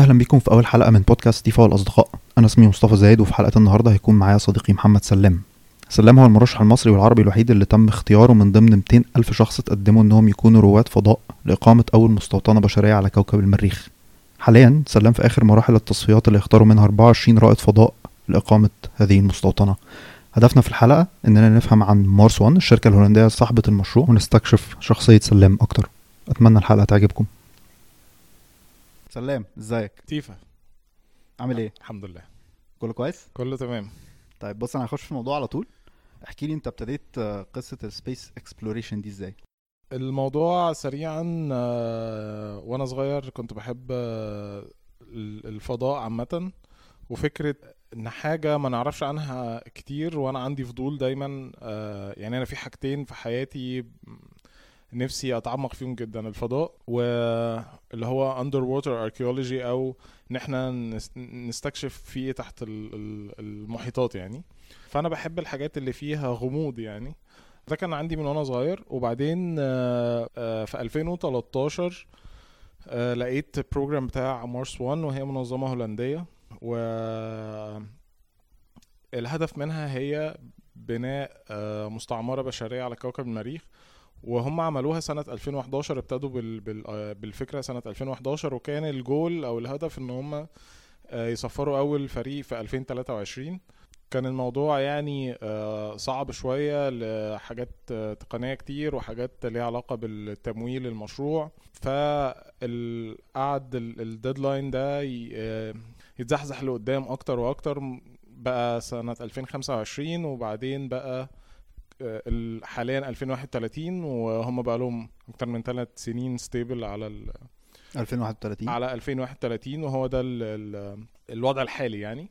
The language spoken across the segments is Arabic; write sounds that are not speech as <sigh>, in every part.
أهلا بيكم في أول حلقة من بودكاست تيفا والاصدقاء أنا اسمي مصطفى زايد وفي حلقة النهارده هيكون معايا صديقي محمد سلام. سلام هو المرشح المصري والعربي الوحيد اللي تم اختياره من ضمن 200 ألف شخص تقدموا إنهم يكونوا رواد فضاء لإقامة أول مستوطنة بشرية على كوكب المريخ. حاليا سلام في آخر مراحل التصفيات اللي اختاروا منها 24 رائد فضاء لإقامة هذه المستوطنة. هدفنا في الحلقة إننا نفهم عن مارس 1 الشركة الهولندية صاحبة المشروع ونستكشف شخصية سلام أكتر. أتمنى الحلقة تعجبكم. سلام ازيك؟ تيفا. عامل إيه؟ الحمد لله. كله كويس؟ كله تمام. طيب بص أنا هخش في الموضوع على طول. احكي لي انت ابتديت آه، قصة ال space exploration دي إزاي؟ الموضوع سريعا آه، وأنا صغير كنت بحب آه، ال- الفضاء عامة. وفكرة ان حاجة ما نعرفش عنها كتير وأنا عندي فضول دايما يعني أنا في حاجتين في حياتي نفسي أتعمق فيهم جدا الفضاء واللي هو underwater archaeology أو ان إحنا نس- نستكشف في تحت ال- ال- المحيطات يعني. فأنا بحب الحاجات اللي فيها غموض يعني. ده كان عندي من وأنا صغير. وبعدين آه، آه، في 2013 آه، لقيت بروجرام بتاع مارس 1 وهي منظمة هولندية. و الهدف منها هي بناء مستعمرة بشرية على كوكب المريخ. وهم عملوها سنة 2011 ابتدوا بال... بال... آه، بالفكرة سنة 2011 وكان الجول أو الهدف إن هم آه، يسفروا أول فريق في 2023 كان الموضوع يعني آه، صعب شوية لحاجات تقنية كتير وحاجات ليها علاقة بالتمويل المشروع. فقعد ال deadline ده يتزحزح لقدام أكتر وأكتر. بقى سنة 2025 وبعدين بقى حاليا 2031 وهم بقى لهم أكتر من ثلاث سنين ستيبل على ال 2031 على 2031 وهو ده ال ال الوضع الحالي يعني.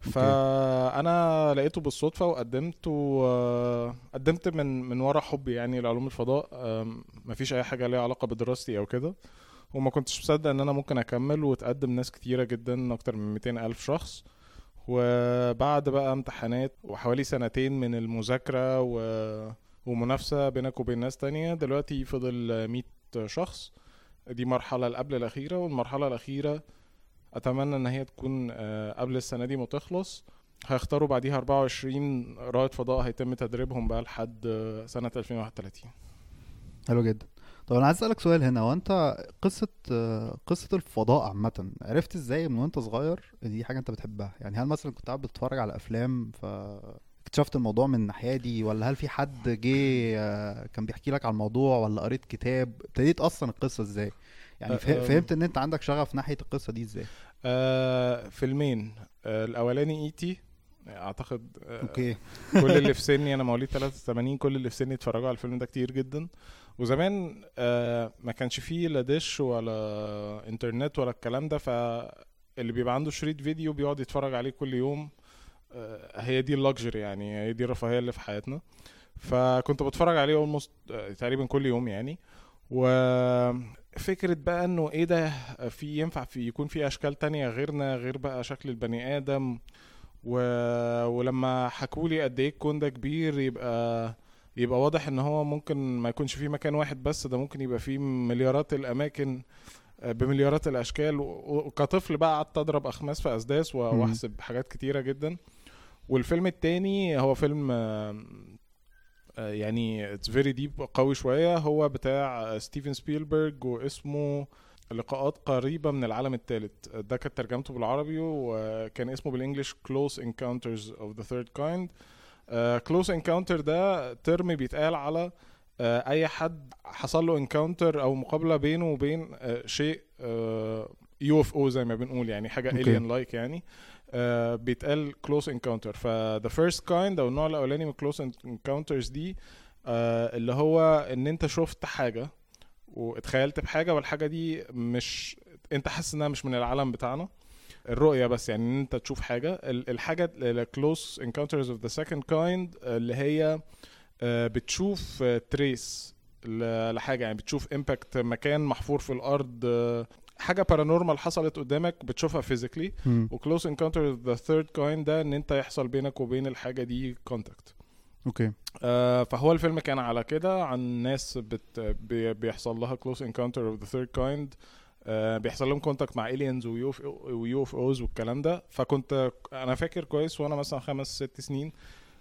فأنا لقيته بالصدفة وقدمت وقدمت من من ورا حبي يعني لعلوم الفضاء مفيش أي حاجة ليها علاقة بدراستي أو كده. وما كنتش مصدق إن أنا ممكن أكمل وتقدم ناس كتيرة جدا أكتر من 200 ألف شخص. وبعد بقى امتحانات وحوالي سنتين من المذاكرة و... ومنافسة بينك وبين ناس تانية دلوقتي فضل 100 شخص. دي مرحلة قبل الأخيرة والمرحلة الأخيرة أتمنى إن هي تكون آه، قبل السنة دي ما تخلص. هيختاروا بعديها 24 رائد فضاء هيتم تدريبهم بقى لحد آه، سنة 2031 حلو جدا. طب أنا عايز أسألك سؤال هنا هو أنت قصة قصة الفضاء عامة عرفت إزاي من وأنت صغير إن دي حاجة أنت بتحبها؟ يعني هل مثلا كنت قاعد بتتفرج على أفلام ف اكتشفت الموضوع من الناحية دي ولا هل في حد جه آه، كان بيحكي لك على الموضوع ولا قريت كتاب؟ ابتديت أصلا القصة إزاي؟ يعني فه- فهمت إن أنت عندك شغف ناحية القصة دي إزاي؟ آه، فيلمين. آه، الأولاني E.T. أعتقد آه، okay. كل اللي في <laughs> سني أنا مواليد 83 كل اللي في سني اتفرجوا على الفيلم ده كتير جدا. وزمان آه ما كانش فيه لا دش ولا انترنت ولا الكلام ده فاللي بيبقى عنده شريط فيديو بيقعد يتفرج عليه كل يوم آه هي دي ال luxury يعني هي دي الرفاهية اللي في حياتنا. فكنت بتفرج عليه almost تقريبا كل يوم يعني. وفكرة بقى إنه إيه ده في ينفع في يكون في أشكال تانية غيرنا غير بقى شكل البني آدم. و... ولما حكولي قد إيه الكون ده كبير يبقى يبقى واضح إن هو ممكن ما يكونش فيه مكان واحد بس ده ممكن يبقى فيه مليارات الأماكن آه، بمليارات الأشكال وكطفل بقى قعدت أضرب أخماس في أسداس. وأحسب حاجات كتيرة جدا. والفيلم التاني هو فيلم آه، آه، يعني it's very deep قوي شوية. هو بتاع آه، ستيفن سبيلبرج واسمه لقاءات قريبة من العالم الثالث ده كانت ترجمته بالعربي وكان اسمه بال English Close Encounters of the Third Kind. Uh, Close Encounter ده term بيتقال على uh, أي حد حصل له encounter أو مقابلة بينه وبين uh, شيء UFO زي ما بنقول يعني حاجة okay. alien like يعني uh, بيتقال close encounter ف the first kind أو النوع الأولاني من close encounters دي uh, اللي هو إن أنت شفت حاجة واتخيلت بحاجة والحاجة دي مش أنت حاسس إنها مش من العالم بتاعنا الرؤية بس يعني إن أنت تشوف حاجة. ال- الحاجة ال close encounters of the second kind اللي هي آه، بتشوف trace لحاجة. يعني بتشوف impact مكان محفور في الأرض آه، حاجة paranormal حصلت قدامك بتشوفها physically. و close encounter of the third kind ده إن أنت يحصل بينك وبين الحاجة دي contact okay. آه، فهو الفيلم كان على كده عن ناس بت بي- بيحصل لها encounter of the third kind. آه، بيحصل لهم contact مع aliens و UFOs والكلام ده. فكنت أنا فاكر كويس وأنا مثلا خمس ست سنين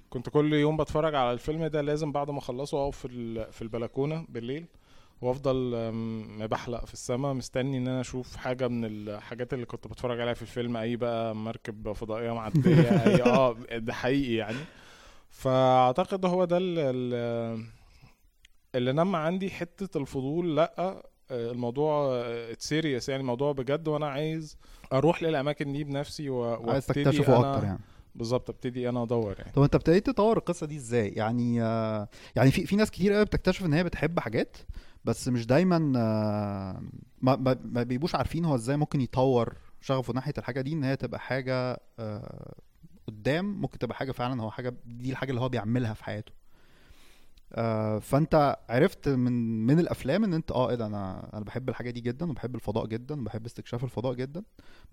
كنت كل يوم بتفرج على الفيلم ده لازم بعد ما أخلصه أقف في ال- في البلكونة بالليل وأفضل آم، مبحلق في السماء مستني إن أنا أشوف حاجة من الحاجات اللي كنت بتفرج عليها في الفيلم أي بقى مركب فضائية معدية اي <laughs> آه ده حقيقي يعني. فأعتقد هو ده ال- ال- اللي نمى عندي حتة الفضول لأ آه، الموضوع سيريس يعني الموضوع بجد وأنا عايز أروح للأماكن دي بنفسي و- عايز تكتشفه أكتر يعني. بالظبط أبتدي أنا أدور يعني. طب أنت ابتديت تطور القصة دي إزاي؟ يعني آه، يعني في في ناس كتير قوي بتكتشف إن هي بتحب حاجات بس مش دايما آه، ما, ما, ما بيبقوش عارفين هو إزاي ممكن يطور شغفه ناحية الحاجة دي إن هي تبقى حاجة آه، قدام ممكن تبقى حاجة فعلا هو حاجة دي الحاجة اللي هو بيعملها في حياته. آه، فانت عرفت من من الأفلام إن أنت آه إيه ده أنا أنا بحب الحاجة دي جدا وبحب الفضاء جدا وبحب استكشاف الفضاء جدا.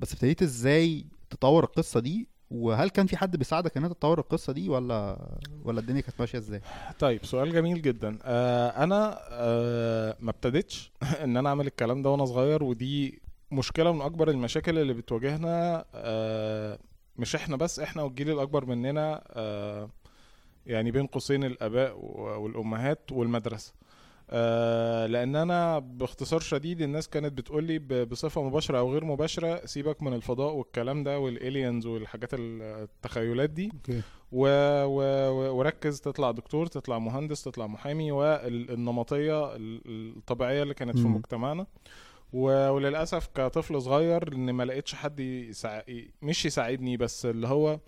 بس ابتديت إزاي تطور القصة دي؟ وهل كان في حد بيساعدك إن أنت تطور القصة دي؟ ولا ولا الدنيا كانت ماشية إزاي؟ طيب سؤال جميل جدا. آه أنا آه ما ابتديتش <laughs> إن أنا أعمل الكلام ده وأنا صغير ودي مشكلة من أكبر المشاكل اللي بتواجهنا. آه مش إحنا بس إحنا والجيل الأكبر مننا. آه يعني بين قوسين الآباء والأمهات والمدرسة. آه لأن أنا باختصار شديد الناس كانت بتقولي ب- بصفة مباشرة أو غير مباشرة سيبك من الفضاء والكلام ده وال aliens والحاجات ال- التخيلات دي. okay. و... و... وركز تطلع دكتور تطلع مهندس تطلع محامي والنمطية ال- الطبيعية اللي كانت في. مجتمعنا. و... وللأسف كطفل صغير إن ما لقيتش حد يساع... مش يساعدني بس اللي هو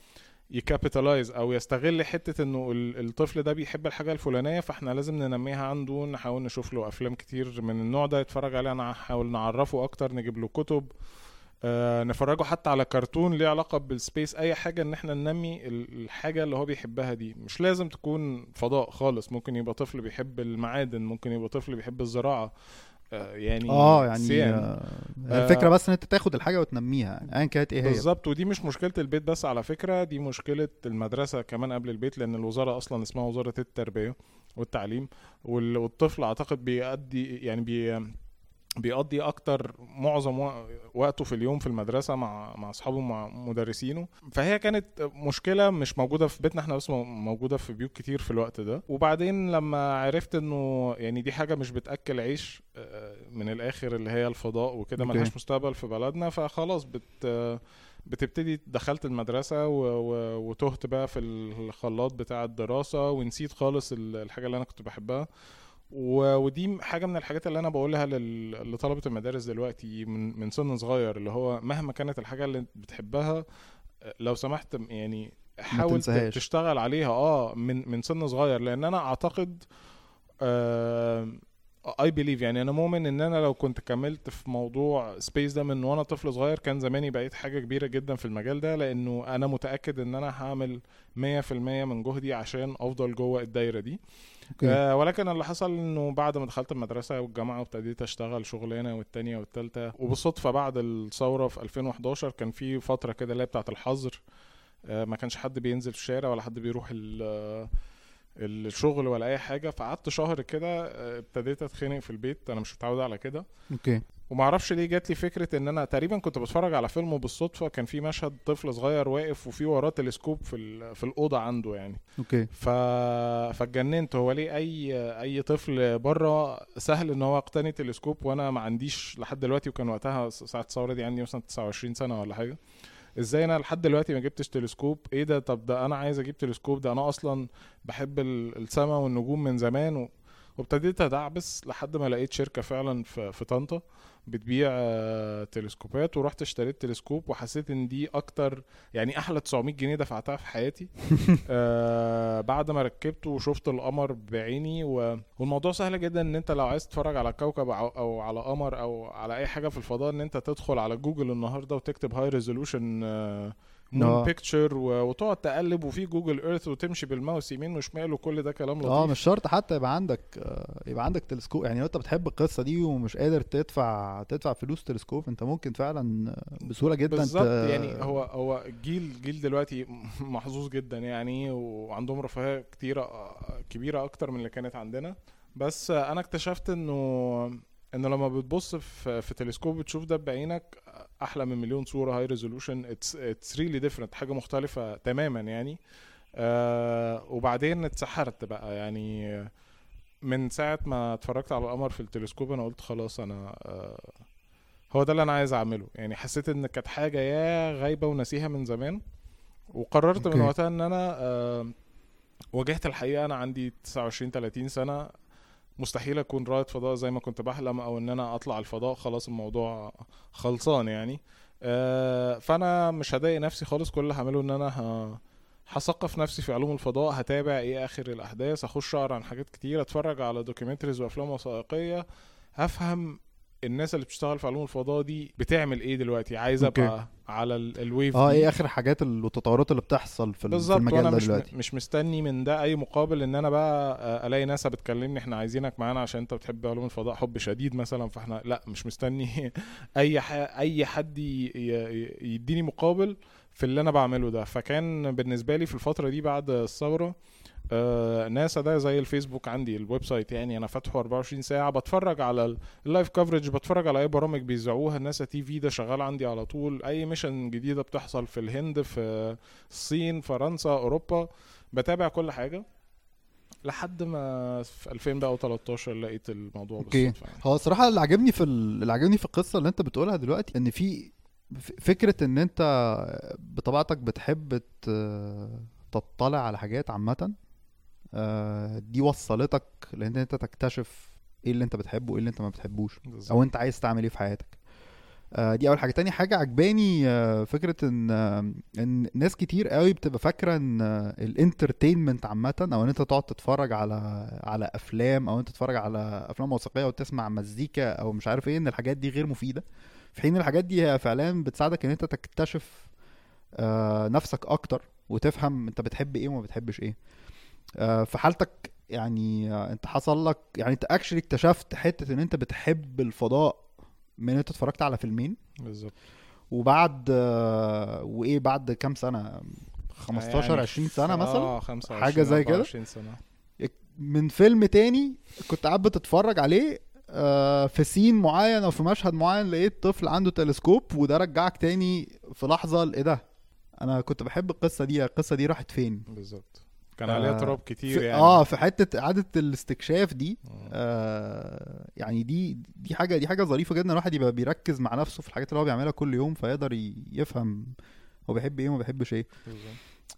ي capitalize أو يستغل حتة إنه ال- الطفل ده بيحب الحاجة الفلانية فإحنا لازم ننميها عنده نحاول نشوف له أفلام كتير من النوع ده يتفرج عليها نحاول نعرفه أكتر نجيب له كتب آه نفرجه حتى على كرتون ليه علاقة بال space أي حاجة إن إحنا ننمي ال- الحاجة اللي هو بيحبها دي. مش لازم تكون فضاء خالص ممكن يبقى طفل بيحب المعادن ممكن يبقى طفل بيحب الزراعة. يعني آه يعني سيان. آه، الفكرة بس إن أنت تاخد الحاجة وتنميها يعني ايا كانت إيه هي بالظبط ودي مش مشكلة البيت بس على فكرة دي مشكلة المدرسة كمان قبل البيت لأن الوزارة أصلا اسمها وزارة التربية والتعليم وال- والطفل أعتقد بيأدي يعني بي بيقضي أكتر معظم وقته في اليوم في المدرسة مع مع أصحابه مع مدرسينه فهي كانت مشكلة مش موجودة في بيتنا إحنا بس مو- موجودة في بيوت كتير في الوقت ده وبعدين لما عرفت إنه يعني دي حاجة مش بتأكل عيش آه، من الآخر اللي هي الفضاء وكده. ملهاش مستقبل في بلدنا فخلاص بت بتبتدي دخلت المدرسة و... و... وتهت بقى في الخلاط بتاع الدراسة ونسيت خالص ال- الحاجة اللي أنا كنت بحبها. ودي حاجة من الحاجات اللي أنا بقولها لل... لطلبة المدارس دلوقتي من... من سن صغير اللي هو مهما كانت الحاجة اللي أنت بتحبها لو سمحت يعني حاول. تشتغل عليها آه من من سن صغير. لأن أنا أعتقد I believe يعني أنا مؤمن إن أنا لو كنت كملت في موضوع space ده من وأنا طفل صغير كان زماني بقيت حاجة كبيرة جدا في المجال ده. لأنه أنا متأكد إن أنا هعمل 100% من جهدي عشان أفضل جوه الدايرة دي. آه ولكن اللي حصل إنه بعد ما دخلت المدرسة والجامعة وابتديت أشتغل شغلانة والتانية والتالتة وبالصدفة بعد الثورة في 2011 كان في فترة كده اللي هي بتاعة الحظر آه ما كانش حد بينزل في الشارع ولا حد بيروح ال- الشغل ولا أي حاجة فقعدت شهر كده آه، ابتديت أتخنق في البيت أنا مش متعود على كده. okay. وما أعرفش ليه جات لي فكرة إن أنا تقريبا كنت بتفرج على فيلم وبالصدفه كان في مشهد طفل صغير واقف وفي وراه تلسكوب في في الأوضة عنده يعني. okay. ف... فاتجننت. هو ليه اي أي طفل بره سهل إن هو يقتني تلسكوب؟ وأنا ما عنديش لحد دلوقتي وكان وقتها ساعة الثورة دي عندي مثلا 29 سنة ولا حاجة. إزاي أنا لحد دلوقتي ما جبتش تلسكوب؟ إيه ده؟ طب ده أنا عايز أجيب تلسكوب ده أنا أصلا بحب السماء والنجوم من زمان. و... وابتديت أدعبس لحد ما لقيت شركة فعلا في, في طنطا. بتبيع آه، تلسكوبات ورحت اشتريت تلسكوب وحسيت إن دي أكتر يعني أحلى 900 جنيه دفعتها في حياتي. <laughs> آه بعد ما ركبته وشفت القمر بعيني و... والموضوع سهل جدا إن أنت لو عايز تتفرج على كوكب أو, أو على قمر أو على أي حاجة في الفضاء إن أنت تدخل على جوجل النهارده وتكتب high resolution moon آه. picture وتقعد تقلب وفي Google Earth وتمشي بالماوس يمين وشمال وكل ده كلام لطيف. آه مش شرط حتى يبقى عندك آه، يبقى عندك تلسكوب. يعني لو انت بتحب القصة دي ومش قادر تدفع تدفع فلوس تلسكوب انت ممكن فعلا آه، بسهولة جدا بالظبط. ت- يعني هو هو الجيل جيل دلوقتي <laughs> محظوظ جدا يعني وعندهم رفاهية كتيرة كبيرة أكتر من اللي كانت عندنا. بس أنا اكتشفت إنه انه لما بتبص في في تلسكوب بتشوف ده بعينك أحلى من مليون صورة high resolution it's really different حاجة مختلفة تماما يعني. آه وبعدين اتسحرت بقى يعني. من ساعة ما اتفرجت على القمر في التلسكوب أنا قلت خلاص أنا آه هو ده اللي أنا عايز أعمله. يعني حسيت إن كانت حاجة يا غايبة ونسيها من زمان. وقررت okay. من وقتها إن أنا آه واجهت الحقيقة أنا عندي 29 30 سنة. مستحيل أكون رائد فضاء زي ما كنت بحلم أو إن أنا أطلع الفضاء. خلاص الموضوع خلصان يعني. آه، فأنا مش هضايق نفسي خالص. كل اللي هعمله إن أنا ه- هثقف نفسي في علوم الفضاء هتابع إيه آخر الأحداث اخش أقرأ عن حاجات كتير أتفرج على documentaries وأفلام وثائقية هفهم الناس اللي بتشتغل في علوم الفضاء دي بتعمل إيه دلوقتي عايز. أبقى على ال- الويف آه. إيه آخر حاجات ال- والتطورات اللي بتحصل في في المجال ده مش دلوقتي مش مستني من ده أي مقابل إن أنا بقى آه، ألاقي ناسا بتكلمني إحنا عايزينك معانا عشان أنت بتحب علوم الفضاء حب شديد مثلا فإحنا لأ مش مستني <laughs> أي. أي حد يديني مقابل في اللي أنا بعمله ده فكان بالنسبة لي في الفترة دي بعد الثورة آه ناسا ده زي الفيسبوك عندي ال website يعني أنا فاتحه 24 ساعة بتفرج على ال- ال live coverage بتفرج على أي برامج بيذاعوها ناسا TV ده شغال عندي على طول أي mission جديدة بتحصل في الهند في الصين فرنسا أوروبا بتابع كل حاجة لحد ما في 2013 لقيت الموضوع. بالصدفة يعني. هو الصراحة اللي عجبني في ال- اللي عجبني في القصة اللي أنت بتقولها دلوقتي إن في فكرة إن أنت بطبيعتك بتحب تطلع على حاجات عامة دي وصلتك لأن انت تكتشف إيه اللي انت بتحبه وايه اللي انت ما بتحبوش بالظبط. أو انت عايز تعمل إيه في حياتك. آه، دي اول حاجة. تاني حاجة عجباني آه، فكرة ان آه، ان ناس كتير قوي بتبقى فاكرة ان الانترتينمنت عامة أو ان انت تقعد تتفرج على على افلام أو انت تتفرج على افلام وثائقية وتسمع مزيكا أو مش عارف إيه ان الحاجات دي غير مفيدة. في حين الحاجات دي هي فعلا بتساعدك ان انت تكتشف آه، نفسك أكتر وتفهم انت بتحب إيه وما بتحبش إيه. آه، في حالتك يعني آه، انت حصل لك يعني انت اكشلي اكتشفت حتة إن انت بتحب الفضاء من إن انت اتفرجت على فيلمين. بالظبط. وبعد آه، وإيه بعد كام سنة؟ 15 يعني 20 سنة مثلا؟ آه 25 حاجة زي كده؟ 24 سنة. من فيلم تاني كنت قاعد بتتفرج عليه آه، في scene معين أو في مشهد معين لقيت طفل عنده تلسكوب وده رجعك تاني في لحظة إيه ده؟ أنا كنت بحب القصة دي القصة دي راحت فين؟ بالظبط. كان آه، عليها تراب كتير يعني آه في حتة اعاده الاستكشاف دي آه. آه يعني دي دي حاجة دي حاجة ظريفة جدا الواحد يبقى بيركز مع نفسه في الحاجات اللي هو بيعملها كل يوم فيقدر يفهم هو بيحب إيه وما بيحبش إيه.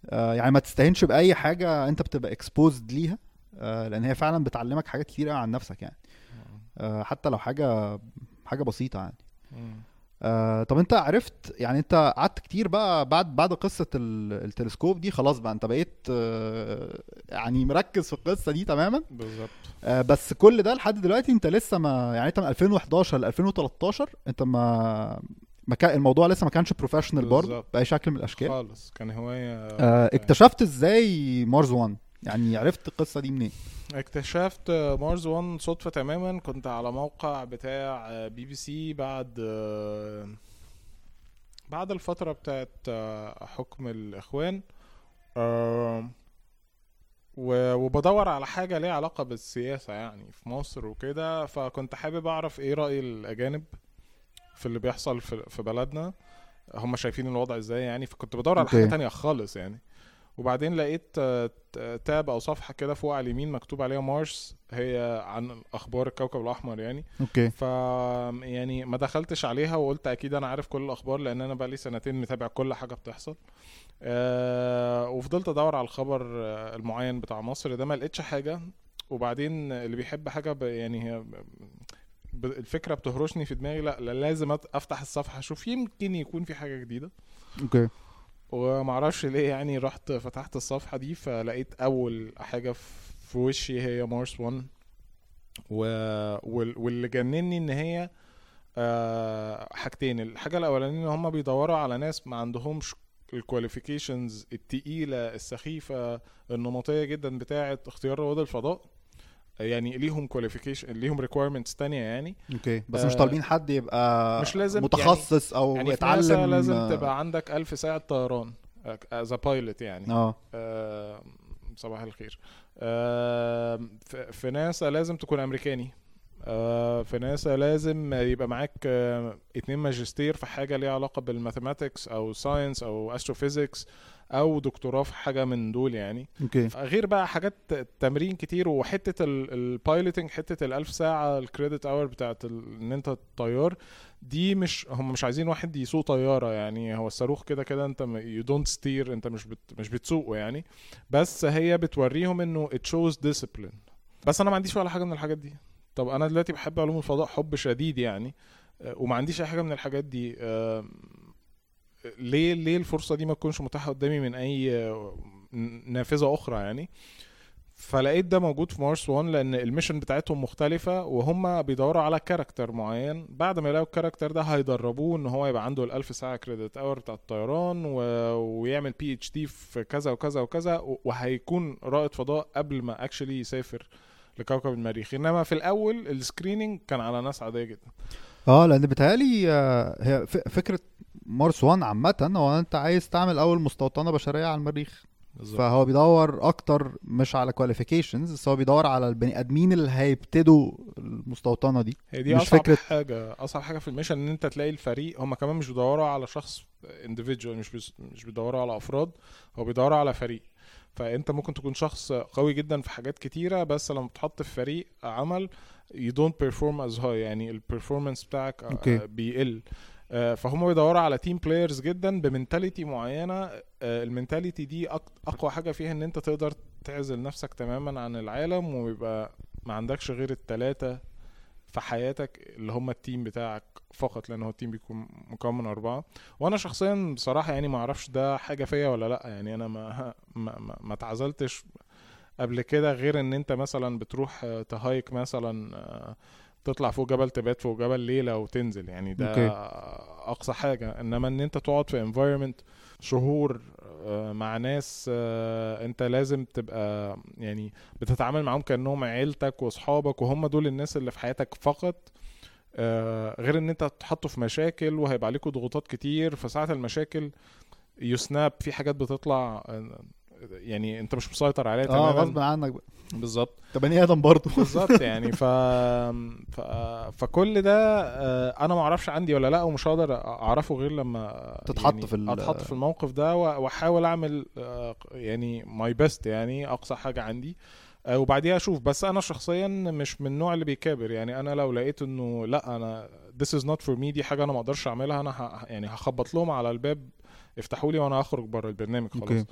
آه يعني ما تستهينش بأي حاجة أنت بتبقى exposed ليها آه لأن هي فعلا بتعلمك حاجات كتير قوي عن نفسك يعني آه حتى لو حاجة حاجة بسيطة يعني. آه طب انت عرفت يعني انت قعدت كتير بقى بعد بعد قصة ال- التلسكوب دي خلاص بقى انت بقيت آه يعني مركز في القصة دي تماما. بالظبط. آه بس كل ده لحد دلوقتي انت لسه ما يعني انت من 2011 ل 2013 انت ما ما كان الموضوع لسه ما كانش professional برضه. بأي شكل من الأشكال. خالص كان هواية آه اكتشفت إزاي مارز 1 يعني عرفت القصة دي منين؟ اكتشفت مارز 1 صدفة تماما. كنت على موقع بتاع بي بي سي بعد بعد الفترة بتاعت حكم الإخوان. وبدور على حاجة ليها علاقة بالسياسة يعني في مصر وكده. فكنت حابب أعرف إيه رأي الأجانب في اللي بيحصل في بلدنا. هم شايفين الوضع إزاي يعني؟ فكنت بدور على حاجة okay. تانية خالص يعني. وبعدين لقيت آه، تاب أو صفحة كده فوق على اليمين مكتوب عليها مارس هي عن أخبار الكوكب الأحمر يعني. أوكي. ف يعني ما دخلتش عليها وقلت أكيد أنا عارف كل الأخبار لأن أنا بقالي سنتين متابع كل حاجة بتحصل. أه وفضلت أدور على الخبر آه، المعين بتاع مصر ده ما لقيتش حاجة. وبعدين اللي بيحب حاجة ب... يعني هي. الفكرة بتهرشني في دماغي لا, لا لازم أفتح الصفحة أشوف يمكن يكون في حاجة جديدة. okay. ومعرفش ليه يعني رحت فتحت الصفحة دي فلقيت أول حاجة في وشي هي مارس 1 و... وال- واللي جنني إن هي آه، حاجتين. الحاجة الأولانية إن هما بيدوروا على ناس ما عندهمش ال qualifications التقيلة السخيفة النمطية جدا بتاعة اختيار رواد الفضاء. يعني ليهم qualification ليهم requirements تانية يعني. okay. بس مش آه، طالبين حد يبقى مش لازم- متخصص أو يعني في ناسا يتعلم لازم تبقى عندك ألف ساعة طيران as pilot يعني. آه. آه، صباح الخير. آه، في في ناسا لازم تكون أمريكاني. آه، في ناسا لازم يبقى معاك آه، اتنين ماجستير في حاجة ليها علاقة بال mathematics أو science أو astrophysics أو دكتوراه في حاجة من دول يعني. okay. غير بقى حاجات تمرين كتير وحتة ال piloting حتة الألف ساعة ال credit hour بتاعت إن أنت طيار دي مش هم مش عايزين واحد يسوق طيارة يعني. هو الصاروخ كده كده أنت you don't steer أنت مش بت مش بتسوقه يعني. بس هي بتوريهم إنه it shows discipline. بس أنا ما عنديش ولا حاجة من الحاجات دي. طب أنا دلوقتي بحب علوم الفضاء حب شديد يعني. آه، وما عنديش أي حاجة من الحاجات دي. ليه ليه الفرصة دي ما تكونش متاحة قدامي من أي نافذة أخرى يعني؟ فلقيت ده موجود في مارس 1 لأن ال mission بتاعتهم مختلفة وهم بيدوروا على character معين. بعد ما يلاقوا ال character ده هيدربوه إن هو يبقى عنده الألف ساعة credit hour بتاع الطيران و... ويعمل PhD في كذا وكذا وكذا وهيكون رائد فضاء قبل ما actually يسافر لكوكب المريخ. إنما في الأول ال screening كان على ناس عادية جدا. آه لأن بيتهيألي آه، هي فكرة مارس 1 عامة هو أنت عايز تعمل أول مستوطنة بشرية على المريخ. فهو بيدور أكتر مش على qualifications بس هو بيدور على البني آدمين اللي هيبتدوا المستوطنة دي. هي دي مش أصعب فكرة- حاجة أصعب حاجة في ال mission إن أنت تلاقي الفريق هم كمان مش بيدوروا على شخص individual مش بيس- مش بيدوروا على أفراد هو بيدوروا على فريق. فأنت ممكن تكون شخص قوي جدا في حاجات كتيرة بس لما تحط في فريق عمل you don't perform as high يعني ال performance بتاعك okay. آه، بيقل. فهم بيدوروا على team players جدا ب mentality معينة. آه، ال mentality دي أقوى حاجة فيها إن أنت تقدر تعزل نفسك تماما عن العالم ويبقى ما عندكش غير التلاتة في حياتك اللي هم ال team بتاعك فقط لأن هو ال team بيكون مكون من أربعة. وأنا شخصيا بصراحة يعني ما أعرفش ده حاجة فيا ولا لأ. يعني أنا ما ما, ما, ما اتعزلتش قبل كده غير إن أنت مثلا بتروح آه، ت hike مثلا آه، تطلع فوق جبل تبات فوق جبل ليله وتنزل يعني ده okay. أقصى حاجة. إنما إن أنت تقعد في environment شهور آه، مع ناس آه، أنت لازم تبقى يعني بتتعامل معاهم كأنهم عيلتك وأصحابك وهم دول الناس اللي في حياتك فقط آه، غير إن أنت تحطوا في مشاكل وهيبقى عليكم ضغوطات كتير. فساعة المشاكل you snap في حاجات بتطلع يعني انت مش مسيطر عليها آه غصب تماما عنك بالظبط. انت بني آدم برضه؟ بالظبط <laughs> يعني ف... ف... فكل ده آه، أنا ما أعرفش عندي ولا لأ ومش هقدر أعرفه غير لما تتحط يعني في ال- أتحط في الموقف ده وأحاول أعمل آه، يعني my best يعني أقصى حاجة عندي. آه، وبعديها أشوف بس أنا شخصيا مش من النوع اللي بيكابر. يعني أنا لو لقيت إنه لأ أنا this is not for me دي حاجة أنا ما أقدرش أعملها أنا ه... يعني هخبط لهم على الباب افتحوا لي وأنا هخرج بره البرنامج خلاص. okay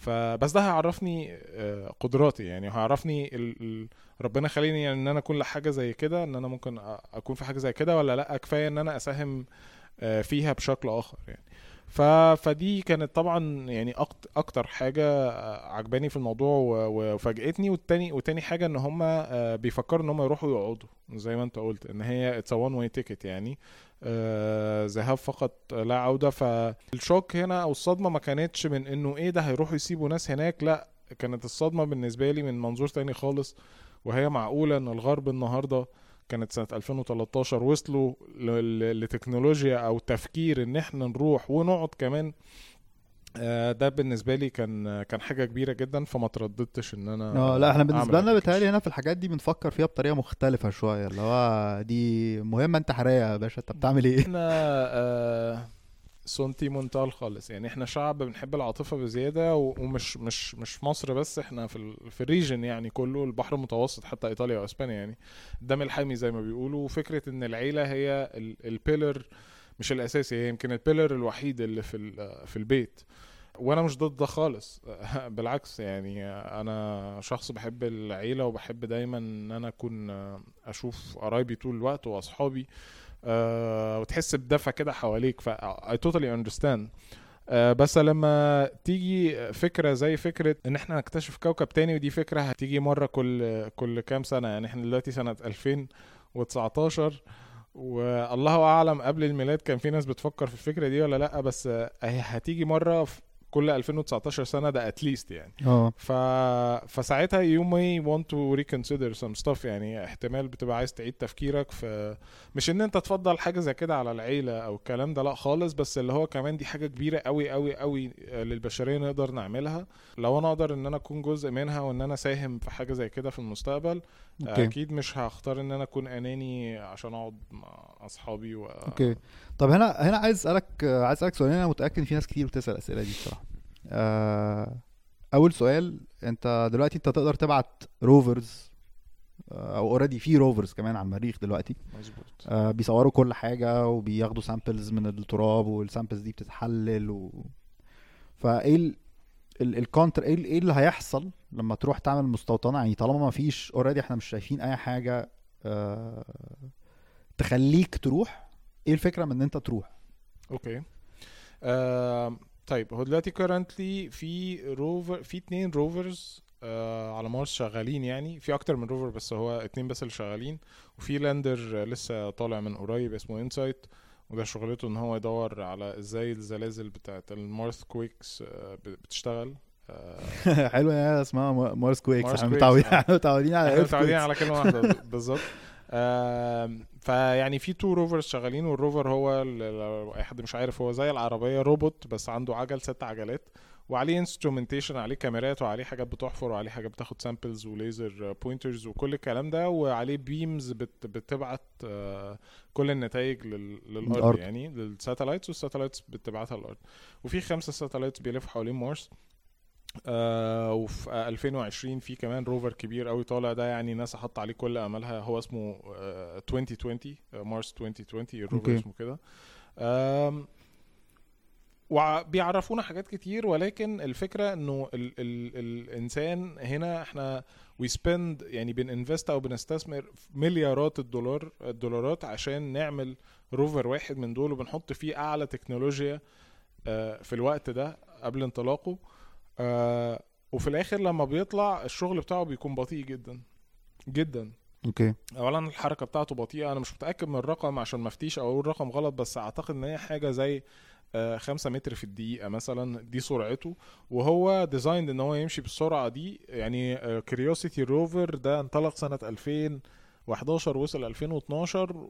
فبس ده هيعرفني آه، قدراتي. يعني هيعرفني ال... ربنا خليني يعني ان أنا اكون لحاجة زي كده ان أنا ممكن اكون في حاجة زي كده ولا لأ كفاية ان أنا اساهم آه، فيها بشكل آخر يعني. ف... فدي كانت طبعا يعني أكت... أكتر حاجة آه، عجباني في الموضوع و... وفاجئتني. والتاني وتاني حاجة إن هم بيفكروا إن هم يروحوا يقعدوا زي ما أنت قلت إن هي it's one way ticket يعني. ذهاب فقط لا عودة. فال shock هنا أو الصدمة ما كانتش من إنه إيه ده هيروحوا يسيبوا ناس هناك لا كانت الصدمة بالنسبة لي من منظور تاني خالص وهي معقولة إن الغرب النهارده كانت سنة 2013 وصلوا لتكنولوجيا أو تفكير إن إحنا نروح ونقعد كمان آه، ده بالنسبة لي كان كان حاجة كبيرة جدا فما ترددتش إن أنا آه لا إحنا بالنسبة لنا. بيتهيألي هنا في الحاجات دي بنفكر فيها بطريقة مختلفة شوية اللي هو دي مهمة انتحاريه يا باشا انت بتعمل إيه؟ إحنا آه sentimental خالص يعني إحنا شعب بنحب العاطفة بزيادة ومش مش مش مصر بس إحنا في ال في ال region يعني كله البحر المتوسط حتى إيطاليا وإسبانيا يعني الدم الحامي زي ما بيقولوا. وفكرة إن العيلة هي ال pillar مش الأساسي هي يمكن البيلر الوحيد اللي في في البيت. وأنا مش ضد ده خالص. <laughs> بالعكس يعني أنا شخص بحب العيلة وبحب دايما إن أنا أكون أشوف قرايبي طول الوقت وأصحابي. آه وتحس بدفى كده حواليك. ف I totally understand. آه بس لما تيجي فكرة زي فكرة إن إحنا نكتشف كوكب تاني ودي فكرة هتيجي مرة كل كل كام سنة. يعني إحنا دلوقتي سنة 2019 والله أعلم قبل الميلاد كان في ناس بتفكر في الفكرة دي ولا لأ بس هتيجي مرة في كل 2019 سنة ده اتليست يعني. آه. ف... فساعتها you may want to reconsider some stuff يعني احتمال بتبقى عايز تعيد تفكيرك في مش إن أنت تفضل حاجة زي كده على العيلة أو الكلام ده لأ خالص بس اللي هو كمان دي حاجة كبيرة قوي قوي قوي للبشرية نقدر نعملها. لو أنا أقدر إن أنا أكون جزء منها وإن أنا ساهم في حاجة زي كده في المستقبل okay. أكيد مش هختار إن أنا أكون أناني عشان أقعد مع أصحابي و... okay. طب هنا هنا عايز أسألك عايز أسألك سؤالين أنا متأكد في ناس كتير بتسأل الأسئلة دي بصراحة. أول سؤال أنت دلوقتي أنت تقدر تبعت rovers آه، أو already في rovers كمان على المريخ دلوقتي. مظبوط. آه، بيصوروا كل حاجة وبياخدوا samples من التراب وال samples دي بتتحلل و... فايه ال... ال- ال counter إيه ال- إيه اللي هيحصل لما تروح تعمل مستوطنة؟ يعني طالما ما فيش already إحنا مش شايفين أي حاجة آه، تخليك تروح إيه الفكرة من إن أنت تروح؟ okay. آه طيب هو دلوقتي currently في rover في اتنين rovers آه على مارس شغالين يعني. في أكتر من rover بس هو اتنين بس اللي شغالين. وفي lander لسه طالع من قريب اسمه InSight وده شغلته إن هو يدور على إزاي الزلازل بتاعت ال Mars quakes آه بتشتغل. آه حلو يا اسمها ما- Mars quakes إحنا quakes، متعودين آه. إحنا متعودين على متعودين على كلمة واحدة بالظبط. <laughs> فيعني في two rovers شغالين وال rover هو لو أي حد مش عارف هو زي العربية روبوت بس عنده عجل ست عجلات وعليه instrumentation عليه كاميرات وعليه حاجات بتحفر وعليه حاجات بتاخد samples و laser pointers وكل الكلام ده وعليه beams بت بتبعت آه، كل النتائج. للأرض يعني لل satellites وال satellites بتبعتها للأرض وفي خمسة satellites بيلفوا حوالين مارس آه وفي 2020 في كمان rover كبير قوي طالع ده يعني ناسا حط عليه كل املها هو اسمه آه 2020 آه مارس 2020 ال rover okay. اسمه كده. آم، وبيعرفونا حاجات كتير ولكن الفكرة إنه ال ال الإنسان هنا إحنا we spend يعني بننفست أو بنستثمر مليارات الدولار الدولارات عشان نعمل rover واحد من دول وبنحط فيه أعلى تكنولوجيا آه، في الوقت ده قبل انطلاقه. آه، وفي الآخر لما بيطلع الشغل بتاعه بيكون بطيء جدا. جدا. okay. اولا الحركة بتاعته بطيئة. أنا مش متأكد من الرقم عشان ما أفتيش أو أقول رقم غلط بس أعتقد إن هي حاجة زي آه، خمسة متر في الدقيقة مثلا. دي سرعته. وهو designed إن هو يمشي بالسرعة دي. يعني Curiosity rover ده انطلق سنة 2011 وصل 2012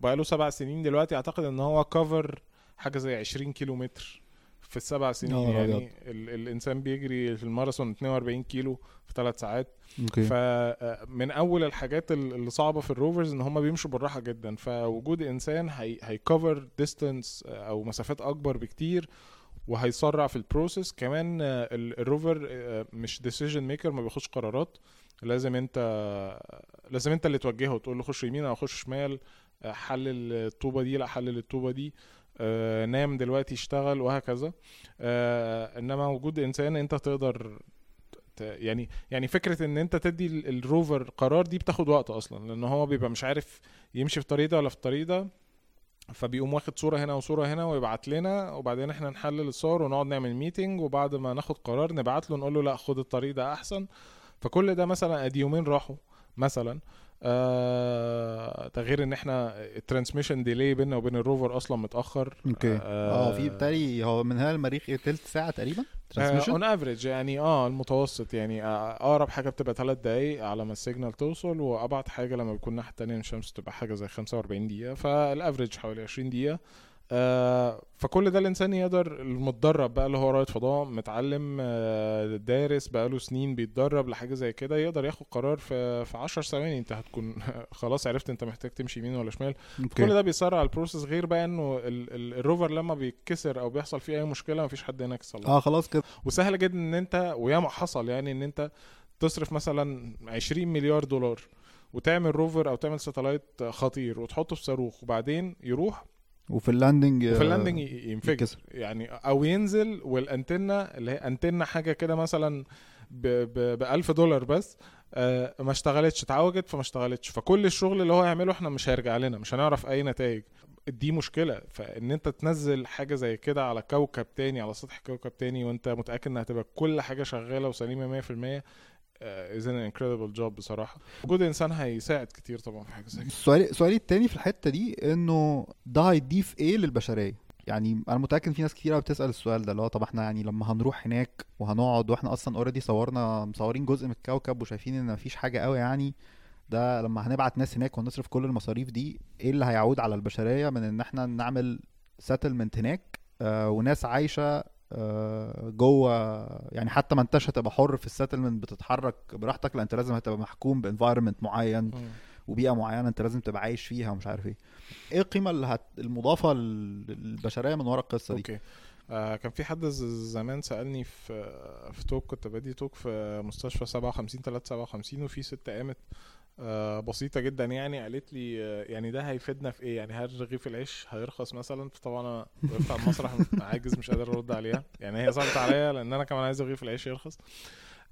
بقاله سبع سنين دلوقتي أعتقد إن هو cover حاجة زي 20 كيلو متر في السبع سنين يعني. ال الإنسان بيجري في الماراثون 42 كيلو في ثلاث ساعات. okay. فمن أول الحاجات ال- اللي صعبة في ال rovers إن هم بيمشوا بالراحة جدا. فوجود إنسان هي هي cover distance أو مسافات أكبر بكتير وهيسرع في ال process كمان آه، ال- ال rover آه، مش decision maker ما بياخدش قرارات. لازم أنت لازم أنت اللي توجهه تقول له خش يمين أو خش شمال آه، حلل الطوبة دي لا حلل الطوبة دي. آه، نام دلوقتي اشتغل وهكذا. آه، إنما وجود إنسان أنت تقدر يعني يعني فكرة إن أنت تدي ال- الروفر قرار دي بتاخد وقت أصلا لأن هو بيبقى مش عارف يمشي في الطريق ده ولا في الطريق ده فبيقوم واخد صورة هنا وصورة هنا ويبعت لنا وبعدين إحنا نحلل الصور ونقعد نعمل ميتنج وبعد ما ناخد قرار نبعت له نقول له لأ خد الطريق ده أحسن. فكل ده مثلا أدي يومين راحوا مثلا. آه ده غير إن إحنا ال transmission delay بيننا وبين ال rover أصلا متأخر. okay. آه في بالتالي هو من هنا المريخ إيه تلت ساعة تقريبا؟ transmission on average يعني آه المتوسط يعني آه، أقرب حاجة بتبقى 3 دقايق على ما ال signal توصل وأبعد حاجة لما بيكون الناحية التانية من الشمس تبقى حاجة زي 45 دقيقة. فال average حوالي 20 دقيقة. آه فكل ده الإنسان يقدر المتدرب بقى اللي هو رائد فضاء متعلم آه دارس بقاله سنين بيتدرب لحاجة زي كده يقدر ياخد قرار في في 10 ثواني أنت هتكون <laughs> خلاص عرفت أنت محتاج تمشي يمين ولا شمال. كل okay ده بيسرع ال process غير بقى إنه ال- ال- ال rover لما بيتكسر أو بيحصل فيه أي مشكلة مفيش حد هناك يصلحه. آه خلاص كده. وسهل جدا إن أنت وياما حصل يعني إن أنت تصرف مثلا 20 مليار دولار وتعمل rover أو تعمل satellite خطير وتحطه في صاروخ وبعدين يروح وفي ال landing وفي آه، ال landing ينفجر. يعني أو ينزل والأنتنة اللي هي أنتنة حاجة كده مثلا ب 1000 دولار بس آه ما اشتغلتش اتعوجت فما اشتغلتش. فكل الشغل اللي هو يعمله إحنا مش هيرجع لنا مش هنعرف أي نتائج. دي مشكلة. فإن أنت تنزل حاجة زي كده على كوكب تاني على سطح كوكب تاني وأنت متأكد إنها هتبقى كل حاجة شغالة وسليمة 100% is an incredible job بصراحة. وجود إنسان هيساعد كتير طبعا في حاجة زي كده. سؤالي سؤالي التاني في الحتة دي إنه ده هيضيف إيه للبشرية؟ يعني أنا متأكد في ناس كتير قوي بتسأل السؤال ده اللي هو طب إحنا يعني لما هنروح هناك وهنقعد وإحنا أصلا already صورنا مصورين جزء من الكوكب وشايفين إن مفيش حاجة قوي يعني ده لما هنبعت ناس هناك ونصرف كل المصاريف دي إيه اللي هيعود على البشرية من إن إحنا نعمل settlement هناك؟ آه وناس عايشة جوه يعني حتى ما انتش هتبقى حر في ال settlement بتتحرك براحتك لا انت لازم هتبقى محكوم ب environment معين مم. وبيئة معينة انت لازم تبقى عايش فيها ومش عارف إيه. إيه القيمة اللي هت... المضافة للبشرية من ورا القصة دي؟ okay. آه كان في حد زمان سألني في في talk كنت بادي talk في مستشفى 57 357 وفي ست قامت آه بسيطة جدا يعني قالت لي آه يعني ده هيفيدنا في إيه؟ يعني هل رغيف العيش هيرخص مثلا؟ فطبعا أنا وقفت على المسرح عاجز مش قادر أرد عليها. يعني هي صعبت عليا لأن أنا كمان عايز رغيف العيش يرخص.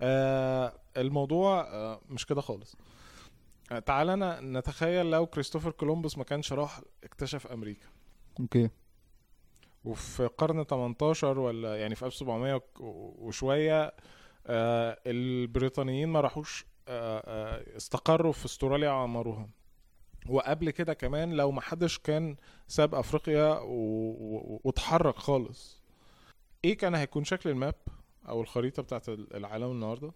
آه الموضوع آه مش كده خالص. آه تعالى ن- نتخيل لو كريستوفر كولومبوس ما كانش راح اكتشف أمريكا. okay. وفي قرن 18 ولا يعني في 1700 وك- وشوية آه، البريطانيين ما راحوش استقروا في استراليا وعمروها وقبل كده كمان لو ما حدش كان ساب أفريقيا واتحرك خالص إيه كان هيكون شكل الماب أو الخريطة بتاعت ال- العالم النهارده؟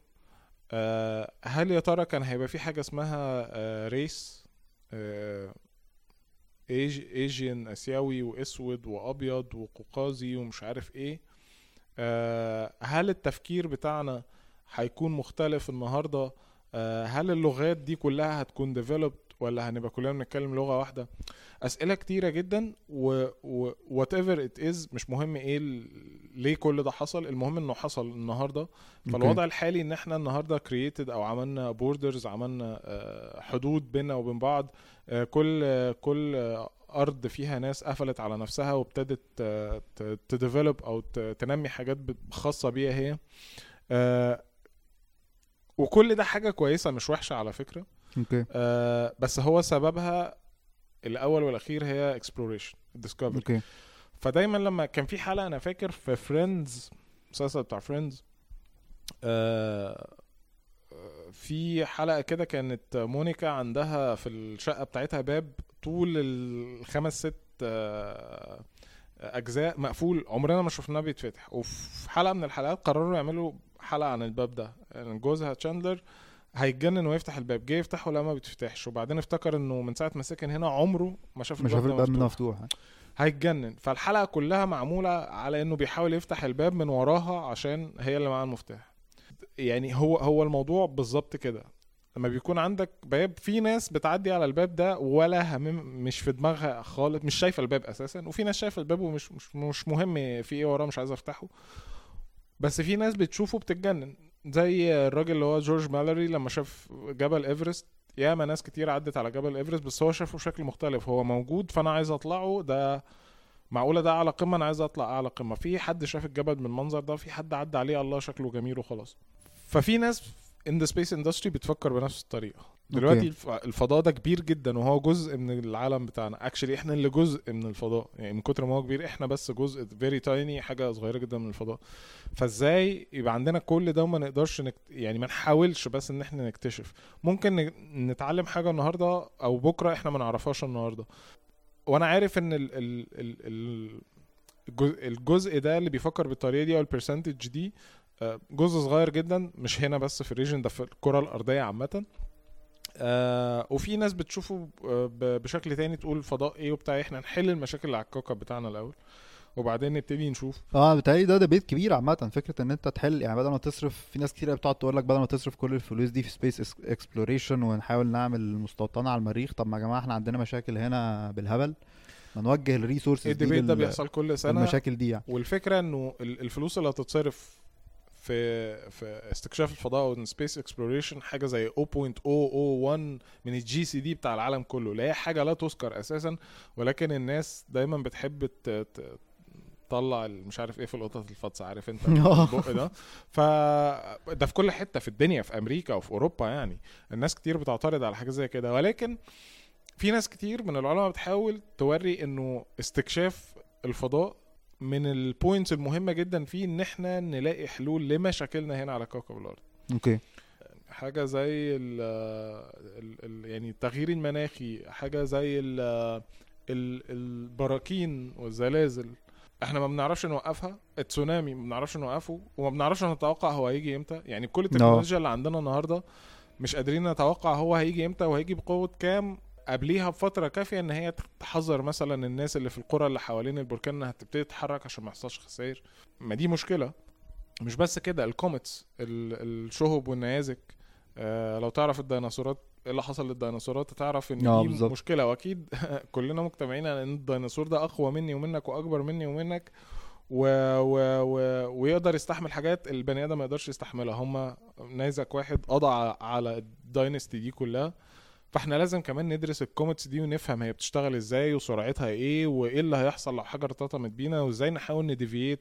آه، هل يا ترى كان هيبقى في حاجة اسمها آه، ريس آه، Asian آسيوي وأسود وأبيض وقوقازي ومش عارف إيه؟ آه، هل التفكير بتاعنا هيكون مختلف النهارده آه، هل اللغات دي كلها هتكون developed ولا هنبقى كلنا بنتكلم لغة واحدة؟ أسئلة كتيرة جدا و, و whatever it is مش مهم إيه ال- ليه كل ده حصل المهم إنه حصل النهارده. فالوضع الحالي إن إحنا النهارده created أو عملنا borders عملنا آه، حدود بيننا وبين بعض آه، كل آه، كل آه، أرض فيها ناس قفلت على نفسها وابتدت ت develop أو تنمي حاجات خاصة بيها هي. آه، وكل ده حاجة كويسة مش وحشة على فكرة. okay. آه، بس هو سببها الأول والأخير هي exploration discovery okay. فدايما لما كان في حلقة أنا فاكر في Friends المسلسل بتاع Friends في حلقة كده كانت مونيكا عندها في الشقة بتاعتها باب طول الخمس ست آه، أجزاء مقفول عمرنا ما شفناه بيتفتح. وفي حلقة من الحلقات قرروا يعملوا حلقة عن الباب ده. يعني جوزها تشاندلر هيتجنن ويفتح الباب. جه يفتحه لا ما بيتفتحش وبعدين افتكر إنه من ساعة ما سكن هنا عمره ما شاف مش شايف ده الباب مفتوح. هيتجنن. فالحلقة كلها معمولة على إنه بيحاول يفتح الباب من وراها عشان هي اللي معاها المفتاح. يعني هو هو الموضوع بالظبط كده. لما بيكون عندك باب في ناس بتعدي على الباب ده ولا همم مش في دماغها خالص مش شايفة الباب أساسا وفي ناس شايفة الباب ومش مش, مش مهم في إيه وراه مش عايز أفتحه. بس في ناس بتشوفه بتتجنن. زي الراجل اللي هو جورج مالوري لما شاف جبل إيفرست. ياما ناس كتير عدت على جبل إيفرست بس هو شافه بشكل مختلف. هو موجود فأنا عايز أطلعه. ده معقولة ده أعلى قمة؟ أنا عايز أطلع أعلى قمة. في حد شاف الجبل من المنظر ده؟ في حد عدى عليه؟ الله شكله جميل وخلاص. ففي ناس in the space industry بتفكر بنفس الطريقة. دلوقتي okay. الف- الفضاء ده كبير جدا وهو جزء من العالم بتاعنا. actually إحنا اللي جزء من الفضاء. يعني من كتر ما هو كبير إحنا بس جزء very tiny حاجة صغيرة جدا من الفضاء. فإزاي يبقى عندنا كل ده وما نقدرش نكت... يعني ما نحاولش بس إن إحنا نكتشف. ممكن نتعلم حاجة النهارده أو بكرة إحنا ما نعرفهاش النهارده. وأنا عارف إن ال... ال... ال... ال... الجزء- الجزء ده اللي بيفكر بالطريقة دي أو ال percentage دي آه، جزء صغير جدا مش هنا بس في ال region ده في الكرة الأرضية عامة. آه وفي ناس بتشوفه آه، بشكل تاني تقول الفضاء إيه وبتاع إحنا نحل المشاكل اللي على الكوكب بتاعنا الأول وبعدين نبتدي نشوف. آه بتهيألي ده debate كبير عامة فكرة إن أنت تحل يعني بدل ما تصرف في ناس كتير بتقعد تقول لك بدل ما تصرف كل الفلوس دي في space exploration ونحاول نعمل مستوطنة على المريخ طب ما يا جماعة إحنا عندنا مشاكل هنا بالهبل ما نوجه ال resources دي ال debate ده بيحصل كل سنة. للمشاكل دي يعني. والفكرة إنه ال- الفلوس اللي هتتصرف في في استكشاف الفضاء أو space exploration حاجة زي 0.001 من ال GDP بتاع العالم كله. لا هي حاجة لا تذكر أساسا ولكن الناس دايما بتحب تطلع مش عارف إيه في القطط الفطسانة عارف أنت؟ <laughs> البق ده. ف ده في كل حتة في الدنيا في أمريكا وفي أوروبا يعني. الناس كتير بتعترض على حاجة زي كده. ولكن في ناس كتير من العلماء بتحاول توري إنه استكشاف الفضاء من ال points المهمة جدا فيه إن إحنا نلاقي حلول لمشاكلنا هنا على كوكب الأرض. okay. حاجة زي ال ال ال يعني التغيير المناخي حاجة زي ال ال البراكين والزلازل. إحنا ما بنعرفش نوقفها التسونامي ما بنعرفش نوقفه وما بنعرفش نتوقع هو هيجي إمتى. يعني كل التكنولوجيا اللي عندنا النهارده مش قادرين نتوقع هو هيجي إمتى وهيجي بقوة كام. قبليها بفترة كافية إن هي تحذر مثلا الناس اللي في القرى اللي حوالين البركان إنها تبتدي تتحرك عشان ما يحصلش خسائر. ما دي مشكلة. مش بس كده ال comets ال- الشهب والنيازك آه لو تعرف الديناصورات إيه اللي حصل للديناصورات؟ تعرف إن آه، دي بالظبط. مشكلة. وأكيد <laughs> كلنا مجتمعين على إن الديناصور ده أقوى مني ومنك وأكبر مني ومنك و... و... و... ويقدر يستحمل حاجات البني آدم ما يقدرش يستحملها. هم نيزك واحد قضى على ال dynasty دي كلها. فاحنا لازم كمان ندرس ال comets دي ونفهم هي بتشتغل إزاي وسرعتها إيه وايه اللي هيحصل لو حاجة ارتطمت بينا وازاي نحاول ن deviate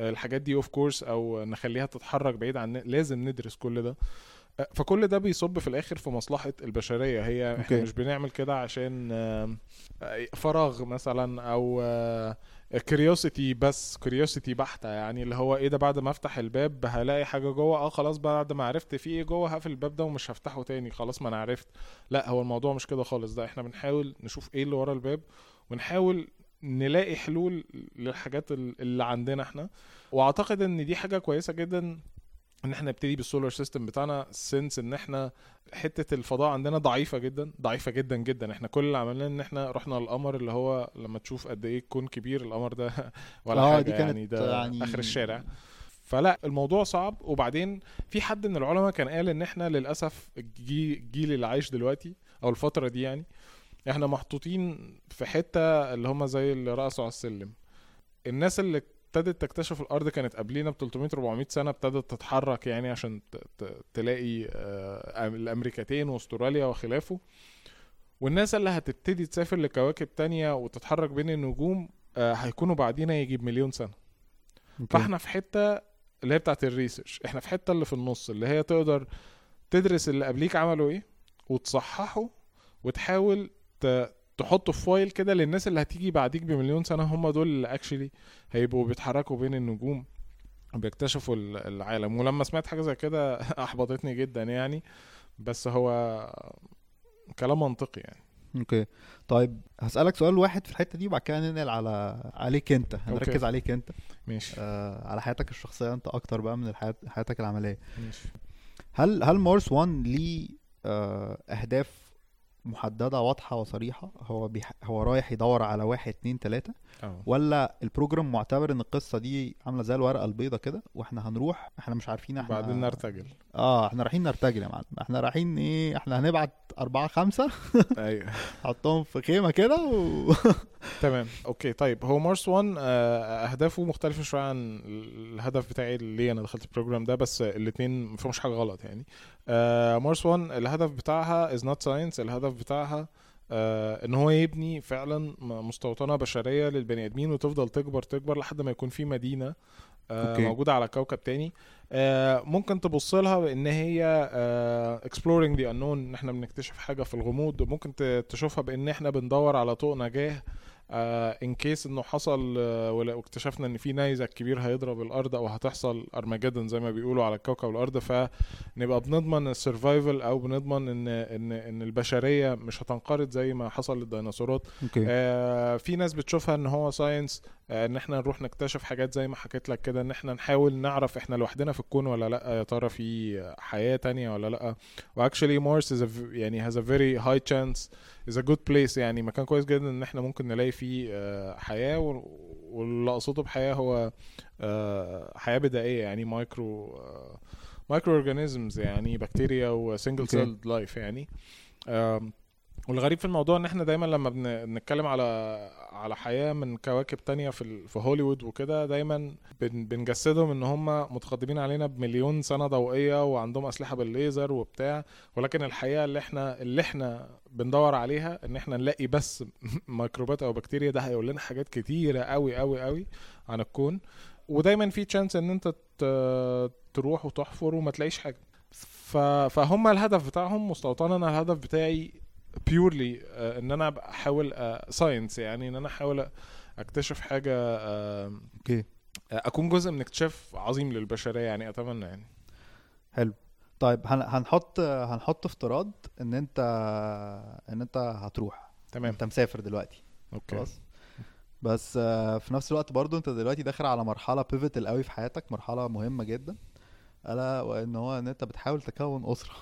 الحاجات دي off course أو نخليها تتحرك بعيد عن لازم ندرس كل ده أه، فكل ده بيصب في الآخر في مصلحة البشرية هي إحنا. مش بنعمل كده عشان آه، فراغ مثلا أو curiosity بس curiosity بحتة يعني اللي هو إيه ده بعد ما أفتح الباب هلاقي حاجة جوه آه خلاص بعد ما عرفت في إيه جوه هقفل الباب ده ومش هفتحه تاني خلاص ما أنا عرفت. لأ هو الموضوع مش كده خالص ده إحنا بنحاول نشوف إيه اللي ورا الباب ونحاول نلاقي حلول للحاجات ال- اللي عندنا إحنا. وأعتقد إن دي حاجة كويسة جدا إن إحنا نبتدي بال solar system بتاعنا since إن إحنا حتة الفضاء عندنا ضعيفة جدا ضعيفة جدا جدا. إحنا كل اللي عملناه إن إحنا رحنا القمر اللي هو لما تشوف قد إيه الكون كبير القمر ده <laughs> ولا آه، حاجة دي كانت يعني ده يعني- آخر الشارع. فلا الموضوع صعب. وبعدين في حد من العلماء كان قال إن إحنا للأسف الجي- الجيل اللي عايش دلوقتي أو الفترة دي يعني إحنا محطوطين في حتة اللي هم زي اللي رقصوا على السلم. الناس اللي ابتدت تكتشف الأرض كانت قبلينا ب 300 400 سنة ابتدت تتحرك يعني عشان تلاقي آه، الأمريكتين وأستراليا وخلافه. والناس اللي هتبتدي تسافر لكواكب تانية وتتحرك بين النجوم آه، هيكونوا بعدينا يجي بمليون سنة. okay. فاحنا في حتة اللي هي بتاعت ال research. إحنا في حتة اللي في النص اللي هي تقدر تدرس اللي قبليك عملوا إيه وتصححه وتحاول تحطه في file كده للناس اللي هتيجي بعديك بمليون سنة هم دول اللي actually هيبقوا بيتحركوا بين النجوم وبيكتشفوا ال- العالم. ولما سمعت حاجة زي كده <laughs> أحبطتني جدا يعني. بس هو كلام منطقي يعني. okay. طيب هسألك سؤال واحد في الحتة دي وبعد كده ننقل على عليك أنت. هنركز okay. عليك أنت. ماشي. آه على حياتك الشخصية أنت أكتر بقى من حياتك العملية. ماشي. هل هل مارس 1 ليه آه أهداف محددة واضحة وصريحة. هو بيح... هو رايح يدور على واحد اتنين تلاتة. آه. ولا البروجرام معتبر إن القصة دي عاملة زي الورقة البيضة كده وإحنا هنروح إحنا مش عارفين إحنا بعدين نرتجل. آه إحنا رايحين نرتجل يا معلم. إحنا رايحين إيه إحنا هنبعت أربعة خمسة. <laughs> أيوه. نحطهم في خيمة كده و... <laughs> تمام. okay طيب. هو Mars One آه، أهدافه مختلفة شوية عن الهدف بتاعي اللي أنا دخلت ال program ده بس الاثنين ما فيهمش حاجة غلط يعني. Mars One الهدف بتاعها is not science الهدف بتاعها آه، إن هو يبني فعلا مستوطنة بشرية للبني آدمين وتفضل تكبر تكبر لحد ما يكون في مدينة آه، okay. موجودة على كوكب تاني آه، ممكن تبص لها بان هي آه، exploring the unknown إن إحنا بنكتشف حاجة في الغموض ممكن تشوفها بإن إحنا بندور على طوق نجاة in case إنه حصل آه، واكتشفنا إن في نيزك كبير هيضرب الأرض أو هتحصل ارمجدن زي ما بيقولوا على كوكب الأرض فنبقى بنضمن ال survival أو بنضمن إن إن إن البشرية مش هتنقرض زي ما حصل للديناصورات. آه في ناس بتشوفها إن هو science آه إن إحنا نروح نكتشف حاجات زي ما حكيت لك كده إن إحنا نحاول نعرف إحنا لوحدنا في الكون ولا لأ يا ترى في حياة تانية ولا لأ. و actually Mars يعني has a very high chance is a good place يعني مكان كويس جدا إن إحنا ممكن نلاقي فيه آه حياة وال- واللي أقصده بحياة هو آه حياة بدائية يعني micro micro-organisms يعني بكتيريا و single okay. cell life يعني والغريب في الموضوع إن إحنا دايما لما بن- بنتكلم على على حياة من كواكب تانية في في هوليوود وكده دايما بن بنجسدهم إن هم متقدمين علينا بمليون سنة ضوئية وعندهم أسلحة بالليزر وبتاع ولكن الحقيقة اللي إحنا اللي إحنا بندور عليها إن إحنا نلاقي بس <laughs> ميكروبات أو بكتيريا ده هيقول لنا حاجات كتيرة قوي قوي قوي عن الكون ودايما في chance إن أنت تروح وتحفر وما تلاقيش حاجة. فهم الهدف بتاعهم مستوطنة أنا الهدف بتاعي purely إن أنا أحاول science يعني إن أنا أحاول أكتشف حاجة آه، okay. أكون جزء من اكتشاف عظيم للبشرية يعني أتمنى يعني. حلو. طيب هن... هنحط هنحط افتراض إن أنت إن أنت هتروح. تمام. أنت مسافر دلوقتي. okay. خلاص. بس آه، في نفس الوقت برضو أنت دلوقتي داخل على مرحلة pivotal قوي في حياتك مرحلة مهمة جدا. ألا وإن هو إن أنت بتحاول تكون أسرة.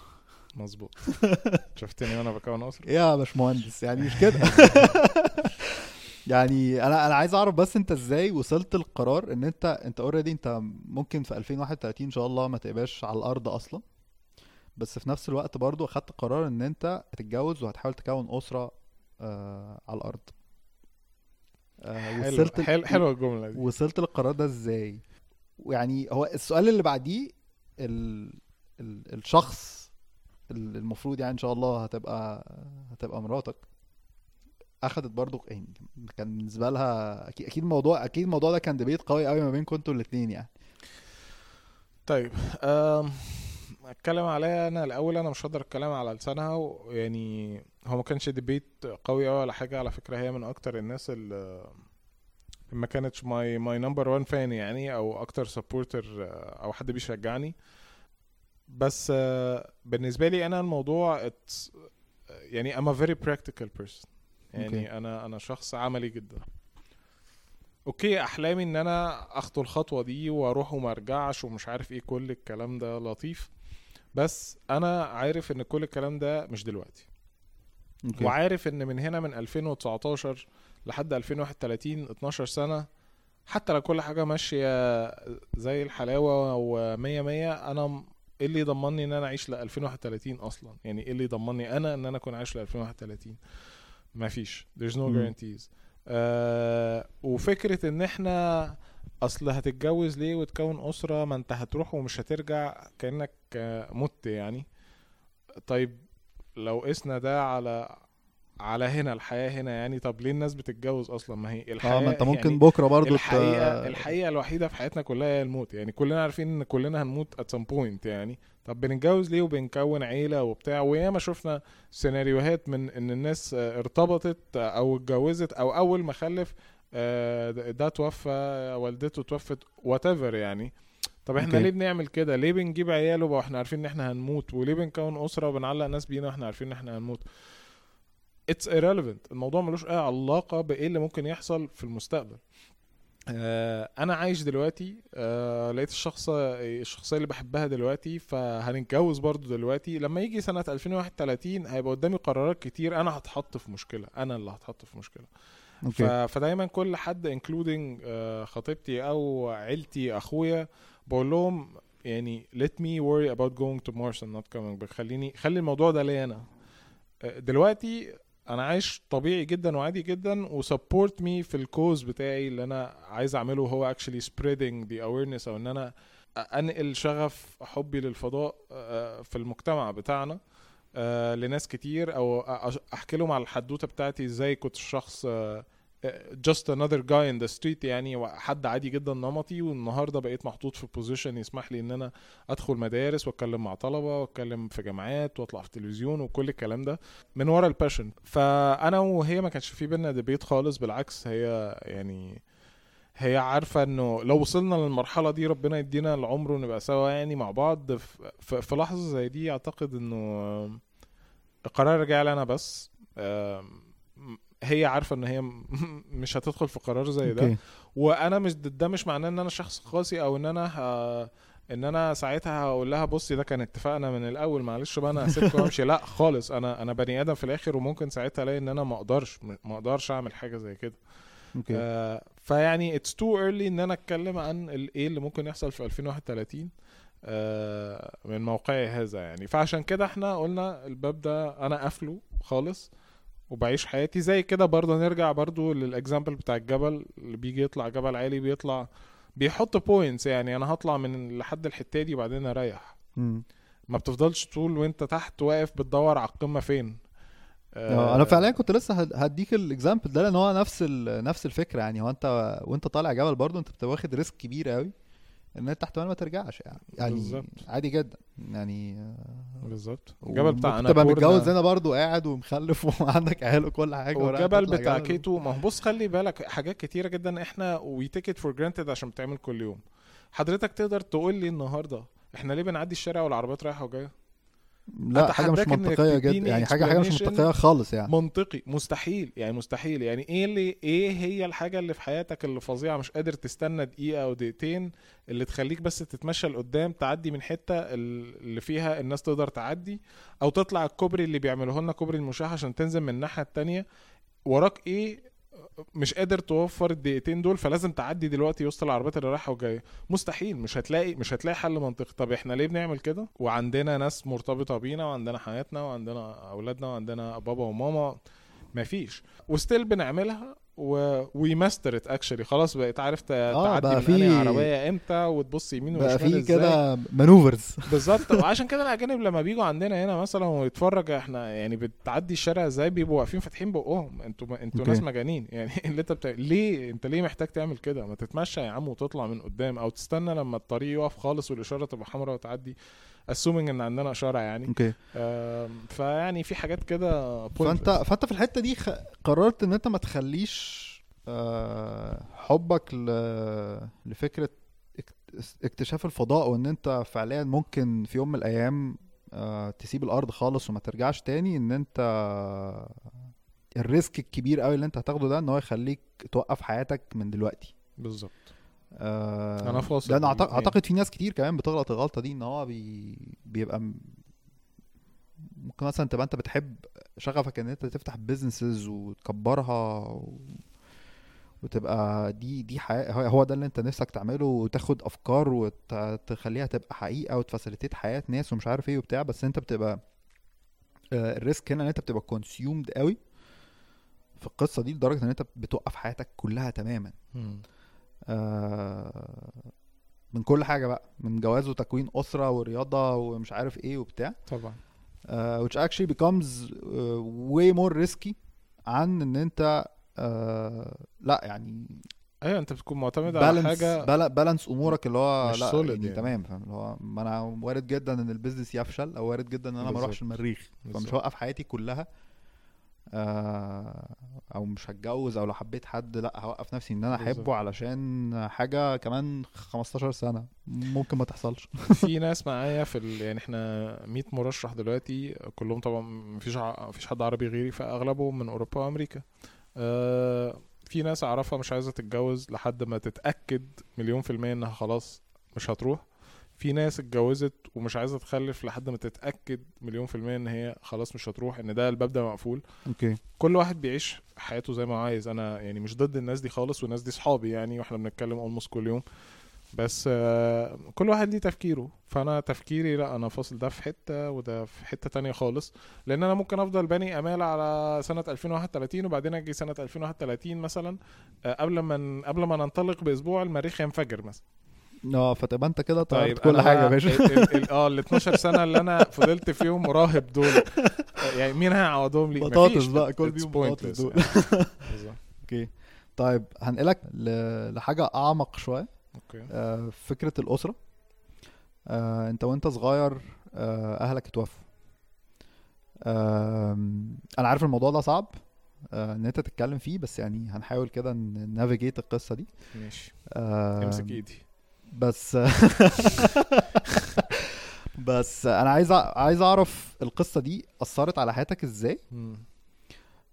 مظبوط. <laughs> شفتني وأنا بكون أسرة؟ يا باشمهندس يعني مش كده؟ <laughs> يعني أنا أنا عايز أعرف بس أنت إزاي وصلت القرار إن أنت أنت اوريدي أنت ممكن في 2031 إن شاء الله ما تبقاش على الأرض أصلا. بس في نفس الوقت برضو أخدت قرار إن أنت هتتجوز وهتحاول تكون أسرة آه على الأرض. آه حلو وصلت حلو حلوة الجملة دي. وصلت للقرار ده إزاي؟ ويعني هو السؤال اللي بعديه ال... ال... الشخص ال- المفروض يعني إن شاء الله هتبقى هتبقى مراتك. أخدت برضو يعني كان بالنسبة لها أكيد أكيد الموضوع أكيد الموضوع ده كان debate قوي قوي ما بينكم أنتوا الاثنين يعني. طيب اتكلم عليها أنا الأول أنا مش هقدر أتكلم على لسانها ويعني هو ما كانش debate قوي قوي ولا حاجة. على فكرة هي من أكتر الناس اللي ما كانتش my my number 1 fan يعني أو أكتر supporter أو حد بيشجعني. بس آه، بالنسبة لي أنا الموضوع يعني I'm a very practical person. يعني okay. أنا أنا شخص عملي جدا. okay أحلامي إن أنا أخطو الخطوة دي وأروح وما أرجعش ومش عارف إيه كل الكلام ده لطيف. بس أنا عارف إن كل الكلام ده مش دلوقتي. okay وعارف إن من هنا من 2019 لحد 2031 12 سنة حتى لو كل حاجة ماشية زي الحلاوة ومية مية أنا م- إيه اللي يضمني إن أنا أعيش ل 2031 أصلا؟ يعني إيه اللي يضمني أنا إن أنا أكون عايش ل 2031 مفيش there's no guarantees. آه وفكرة إن إحنا أصل هتتجوز ليه وتكون أسرة ما أنت هتروح ومش هترجع كأنك مت يعني. طيب لو قسنا ده على على هنا الحياة هنا يعني. طب ليه الناس بتتجوز أصلا؟ ما هي الحياة آه ما أنت ممكن يعني بكرة برضو الحقيقة ت... الحقيقة الوحيدة في حياتنا كلها هي الموت يعني. كلنا عارفين إن كلنا هنموت at some point يعني. طب بنتجوز ليه وبنكون عيلة وبتاع؟ وياما شفنا سيناريوهات من إن الناس آه، ارتبطت أو اتجوزت أو أول ما خلف آه، ده توفى والدته توفت وات يعني. طب إحنا okay. ليه بنعمل كده؟ ليه بنجيب عيال وإحنا عارفين إن إحنا هنموت؟ وليه بنكون أسرة وبنعلق ناس بينا وإحنا عارفين إن إحنا هنموت؟ it's irrelevant. الموضوع ملوش أي علاقة بإيه اللي ممكن يحصل في المستقبل. آه أنا عايش دلوقتي آه لقيت الشخص الشخصية اللي بحبها دلوقتي فهنتجوز برضو دلوقتي. لما يجي سنة 2031 هيبقى قدامي قرارات كتير أنا هتحط في مشكلة أنا اللي هتحط في مشكلة. okay. فدايما كل حد including خطيبتي أو عيلتي أخويا بقول لهم يعني let me worry about going to Mars and not coming. back خليني خلي الموضوع ده ليا أنا. آه، دلوقتي أنا عايش طبيعي جدا وعادي جدا و support me في ال cause بتاعي اللي أنا عايز أعمله هو actually spreading the awareness أو إن أنا أنقل شغف حبي للفضاء آه، في المجتمع بتاعنا آه، لناس كتير أو أحكي لهم على الحدوتة بتاعتي إزاي كنت شخص just another guy in the street يعني حد عادي جدا نمطي والنهاردة بقيت محطوط في position يسمح لي إن أنا أدخل مدارس وأتكلم مع طلبة وأتكلم في جامعات وأطلع في التلفزيون وكل الكلام ده من ورا ال passion فأنا وهي ما كانش في بينا debate خالص بالعكس هي يعني هي عارفة إنه لو وصلنا للمرحلة دي ربنا يدينا العمر ونبقى سوا يعني مع بعض. في, لحظة زي دي أعتقد إنه القرار رجع لي أنا بس هي عارفة إن هي <laughs> مش هتدخل في قرار زي ده. وأنا مش ده مش معناه إن أنا شخص قاسي أو إن أنا ه... إن أنا ساعتها هقول لها بصي ده كان اتفاقنا من الأول معلش بقى أنا هسيبكم وأمشي. لا خالص أنا أنا بني آدم في الآخر وممكن ساعتها ألاقي إن أنا ما أقدرش ما أقدرش أعمل حاجة زي كده. okay. آه فيعني it's too early إن أنا أتكلم عن إيه اللي ممكن يحصل في 2031 آه من موقعي هذا يعني. فعشان كده إحنا قلنا الباب ده أنا قافله خالص. وبعيش حياتي زي كده برضه نرجع برضه لل example بتاع الجبل اللي بيجي يطلع جبل عالي بيطلع بيحط points يعني أنا هطلع من لحد الحتة دي وبعدين أريح. ما بتفضلش طول وأنت تحت واقف بتدور على القمة فين آه، أنا فعليا كنت لسه هد- هديك ال example ده لأن هو نفس. نفس الفكرة يعني هو أنت وأنت طالع جبل برضه أنت بتبقى واخد risk كبير قوي إن انت احتمال ما ترجعش يعني يعني بالظبط. عادي جدا يعني بالظبط الجبل بتاع وممكن تبقى متجوز هنا برضه قاعد ومخلف <laughs> وعندك عيال وكل حاجة والجبل بتاع. K2 ما هو بص خلي بالك حاجات كتيرة جدا إحنا we take it for granted عشان بتعمل كل يوم حضرتك تقدر تقول لي النهارده إحنا ليه بنعدي الشارع والعربيات رايحة وجاية لا حاجة مش منطقية جدا يعني حاجة حاجة مش منطقية خالص يعني. منطقي مستحيل يعني مستحيل. يعني إيه اللي إيه هي الحاجة اللي في حياتك اللي فظيعة مش قادر تستنى دقيقة أو دقيقتين اللي تخليك بس تتمشى لقدام تعدي من حتة ال- اللي فيها الناس تقدر تعدي أو تطلع الكوبري اللي بيعملوه لنا كوبري المشاة عشان تنزل من الناحية التانية. وراك إيه مش قادر توفر الدقيقتين دول فلازم تعدي دلوقتي وسط العربيات اللي رايحة وجاية. مستحيل مش هتلاقي مش هتلاقي حل منطقي. طب إحنا ليه بنعمل كده؟ وعندنا ناس مرتبطة بينا وعندنا حياتنا وعندنا أولادنا وعندنا بابا وماما مفيش و still بنعملها و we master it actually خلاص بقيت عارف آه، تعدي بقى من في- عربية إمتى وتبص يمين بقى وشمال في إزاي. كده maneuvers <laughs> بالظبط. وعشان كده الأجانب لما بيجوا عندنا هنا مثلا ويتفرج إحنا يعني بتعدي الشارع إزاي؟ بيبقوا واقفين فاتحين بقهم. أنتوا أنتوا okay. ناس مجانين. <laughs> يعني اللي أنت بتاع... ليه أنت ليه محتاج تعمل كده؟ ما تتمشى يا عم وتطلع من قدام أو تستنى لما الطريق يقف خالص والإشارة تبقى حمراء وتعدي. Assuming إن عندنا إشارة يعني. okay. فيعني في حاجات كده فانت. فأنت في الحتة دي خ... قررت إن أنت ما تخليش آه، حبك ل... لفكرة اكت- اكتشاف الفضاء وإن أنت فعليا ممكن في يوم من الأيام آه، تسيب الأرض خالص وما ترجعش تاني إن أنت ال risk الكبير قوي اللي أنت هتاخده ده إن هو يخليك توقف حياتك من دلوقتي. بالظبط. آه أنا فاصل لأن أعتقد. أعتقد في ناس كتير كمان بتغلط الغلطة دي إن هو بي بيبقى م- ممكن مثلا تبقى أنت بتحب شغفك إن أنت تفتح businesses وتكبرها و... وتبقى دي حقيقة هو- ده اللي أنت نفسك تعمله وتاخد أفكار وتخليها تبقى حقيقة و تـ facilitate حياة ناس ومش عارف إيه وبتاع بس أنت بتبقى آه، ال risk هنا إن أنت بتبقى consumed قوي في القصة دي لدرجة إن أنت بتوقف حياتك كلها تماما من كل حاجة بقى من جواز وتكوين أسرة ورياضة ومش عارف إيه وبتاع طبعا uh, which actually becomes uh, way more risky عن إن أنت uh, لأ يعني أيوه أنت بتكون معتمد على حاجة بالانس أمورك اللي هو مش لأ يعني, يعني. تمام فاهم اللي هو ما أنا وارد جدا إن البيزنس يفشل أو وارد جدا إن أنا ما أروحش. المريخ فمش. هوقف حياتي كلها آه، أو مش هتجوز أو لو حبيت حد لأ هوقف نفسي إن أنا. أحبه علشان حاجة كمان 15 سنة. ممكن ما تحصلش. <laughs> في ناس معايا في ال... يعني إحنا 100 مرشح دلوقتي كلهم طبعا مفيش ع... مفيش حد عربي غيري فأغلبهم من أوروبا وأمريكا. آه في ناس أعرفها مش عايزة تتجوز لحد ما تتأكد مليون في المية إنها خلاص مش هتروح. في ناس اتجوزت ومش عايزة تخلف لحد ما تتأكد مليون في المية إن هي خلاص مش هتروح إن ده الباب ده مقفول. okay. كل واحد بيعيش حياته زي ما عايز. أنا يعني مش ضد الناس دي خالص والناس دي صحابي يعني وإحنا بنتكلم almost كل يوم. بس آه، كل واحد ليه تفكيره. فأنا تفكيري لأ أنا فاصل ده في حتة وده في حتة تانية خالص. لأن أنا ممكن أفضل باني آمال على سنة 2031 وبعدين أجي سنة 2031 مثلا آه، قبل ما قبل ما ننطلق بأسبوع المريخ ينفجر مثلا. آه فتبقى انت كده طيب كل حاجة يا باشا. آه ال 12 سنة اللي أنا فضلت فيهم راهب دول. آه، <laughs> يعني مين هيعوضهم لي؟ بطاطس. بقى، كل يوم بطاطس دول. يعني. <laughs> okay. طيب هنقلك لحاجة أعمق شوية. okay. آه، فكرة الأسرة. آه، أنت وأنت صغير آه، أهلك اتوفوا. آم، أنا عارف الموضوع ده صعب آه، إن أنت تتكلم فيه بس يعني هنحاول كده نافيجيت القصة دي. ماشي. آم، امسك إيدي. بس <laughs> بس أنا عايز أ- عايز أعرف القصة دي أثرت على حياتك إزاي.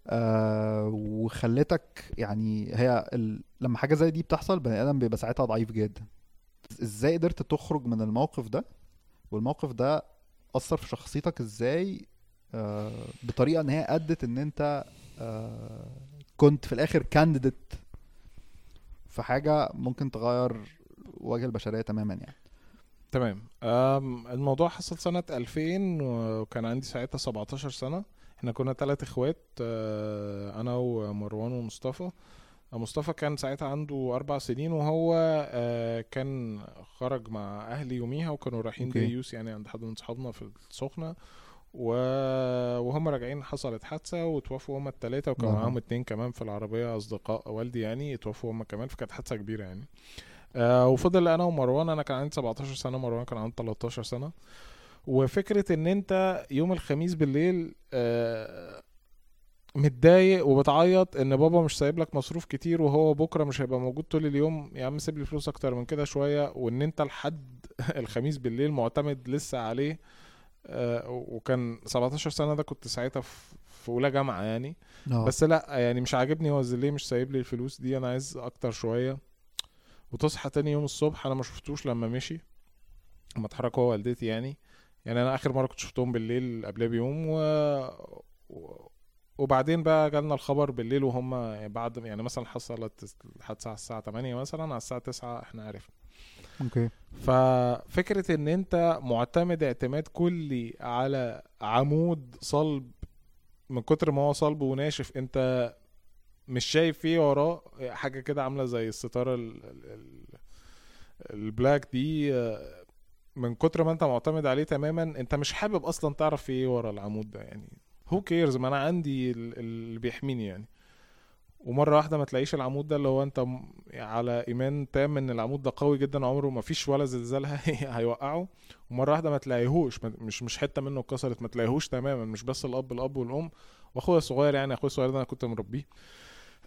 آه وخلتك يعني هي ال... لما حاجة زي دي بتحصل بني آدم بيبقى ساعتها ضعيف جدا. إزاي قدرت تخرج من الموقف ده؟ والموقف ده أثر في شخصيتك إزاي؟ آه بطريقة إن هي أدت إن أنت آه كنت في الآخر كانديديت في حاجة ممكن تغير وجه البشرية تماما يعني. تمام. الموضوع حصل سنة 2000 وكان عندي ساعتها 17 سنة. إحنا كنا ثلاث إخوات آه، أنا ومروان ومصطفى. مصطفى كان ساعتها عنده أربع سنين وهو آه، كان خرج مع أهلي يوميها وكانوا رايحين أوكي. ديوس يعني عند حد من صحابنا في السخنة. و... وهم راجعين حصلت حادثة وتوفوا هم التلاتة وكان. معاهم اتنين كمان في العربية أصدقاء والدي يعني اتوفوا هم كمان فكانت حادثة كبيرة يعني. آه وفضل أنا ومروان أنا كان عندي 17 سنة مروان كان عنده 13 سنة. وفكرة إن أنت يوم الخميس بالليل آه متضايق وبتعيط إن بابا مش سايب لك مصروف كتير وهو بكرة مش هيبقى موجود طول اليوم يا عم سيب لي فلوس أكتر من كده شوية. وإن أنت لحد <laughs> الخميس بالليل معتمد لسه عليه آه، وكان 17 سنة ده كنت ساعتها في في أولى جامعة يعني. آه. بس لأ يعني مش عاجبني هو ليه مش سايب لي الفلوس دي أنا عايز أكتر شوية. وتصحى تاني يوم الصبح أنا ما شفتوش لما مشي. لما اتحرك هو والدتي يعني. يعني أنا آخر مرة كنت شفتهم بالليل قبلها بيوم و... و... وبعدين بقى جالنا الخبر بالليل وهم بعد يعني مثلا حصلت الحادثه على الساعة 8 مثلا على الساعة 9 إحنا عرفنا. أوكي. ففكرة إن أنت معتمد اعتماد كلي على عمود صلب من كتر ما هو صلب وناشف أنت مش شايف فيه وراه حاجة كده عاملة زي الستارة ال- ال- ال- ال block دي آه، من كتر ما انت معتمد عليه تماما انت مش حابب أصلا تعرف إيه ورا العمود ده يعني who cares ما أنا عندي ال- اللي بيحميني يعني. ومرة واحدة ما تلاقيش العمود ده اللي هو انت على إيمان تام إن العمود ده قوي جدا عمره ما فيش ولا زلزال هي- <laughs> هيوقعه. ومرة واحدة ما تلاقيهوش مش مش حتة منه اتكسرت ما تلاقيهوش تماما مش بس الأب الأب والأم. وأخويا الصغير يعني أخويا الصغير ده أنا كنت مربيه.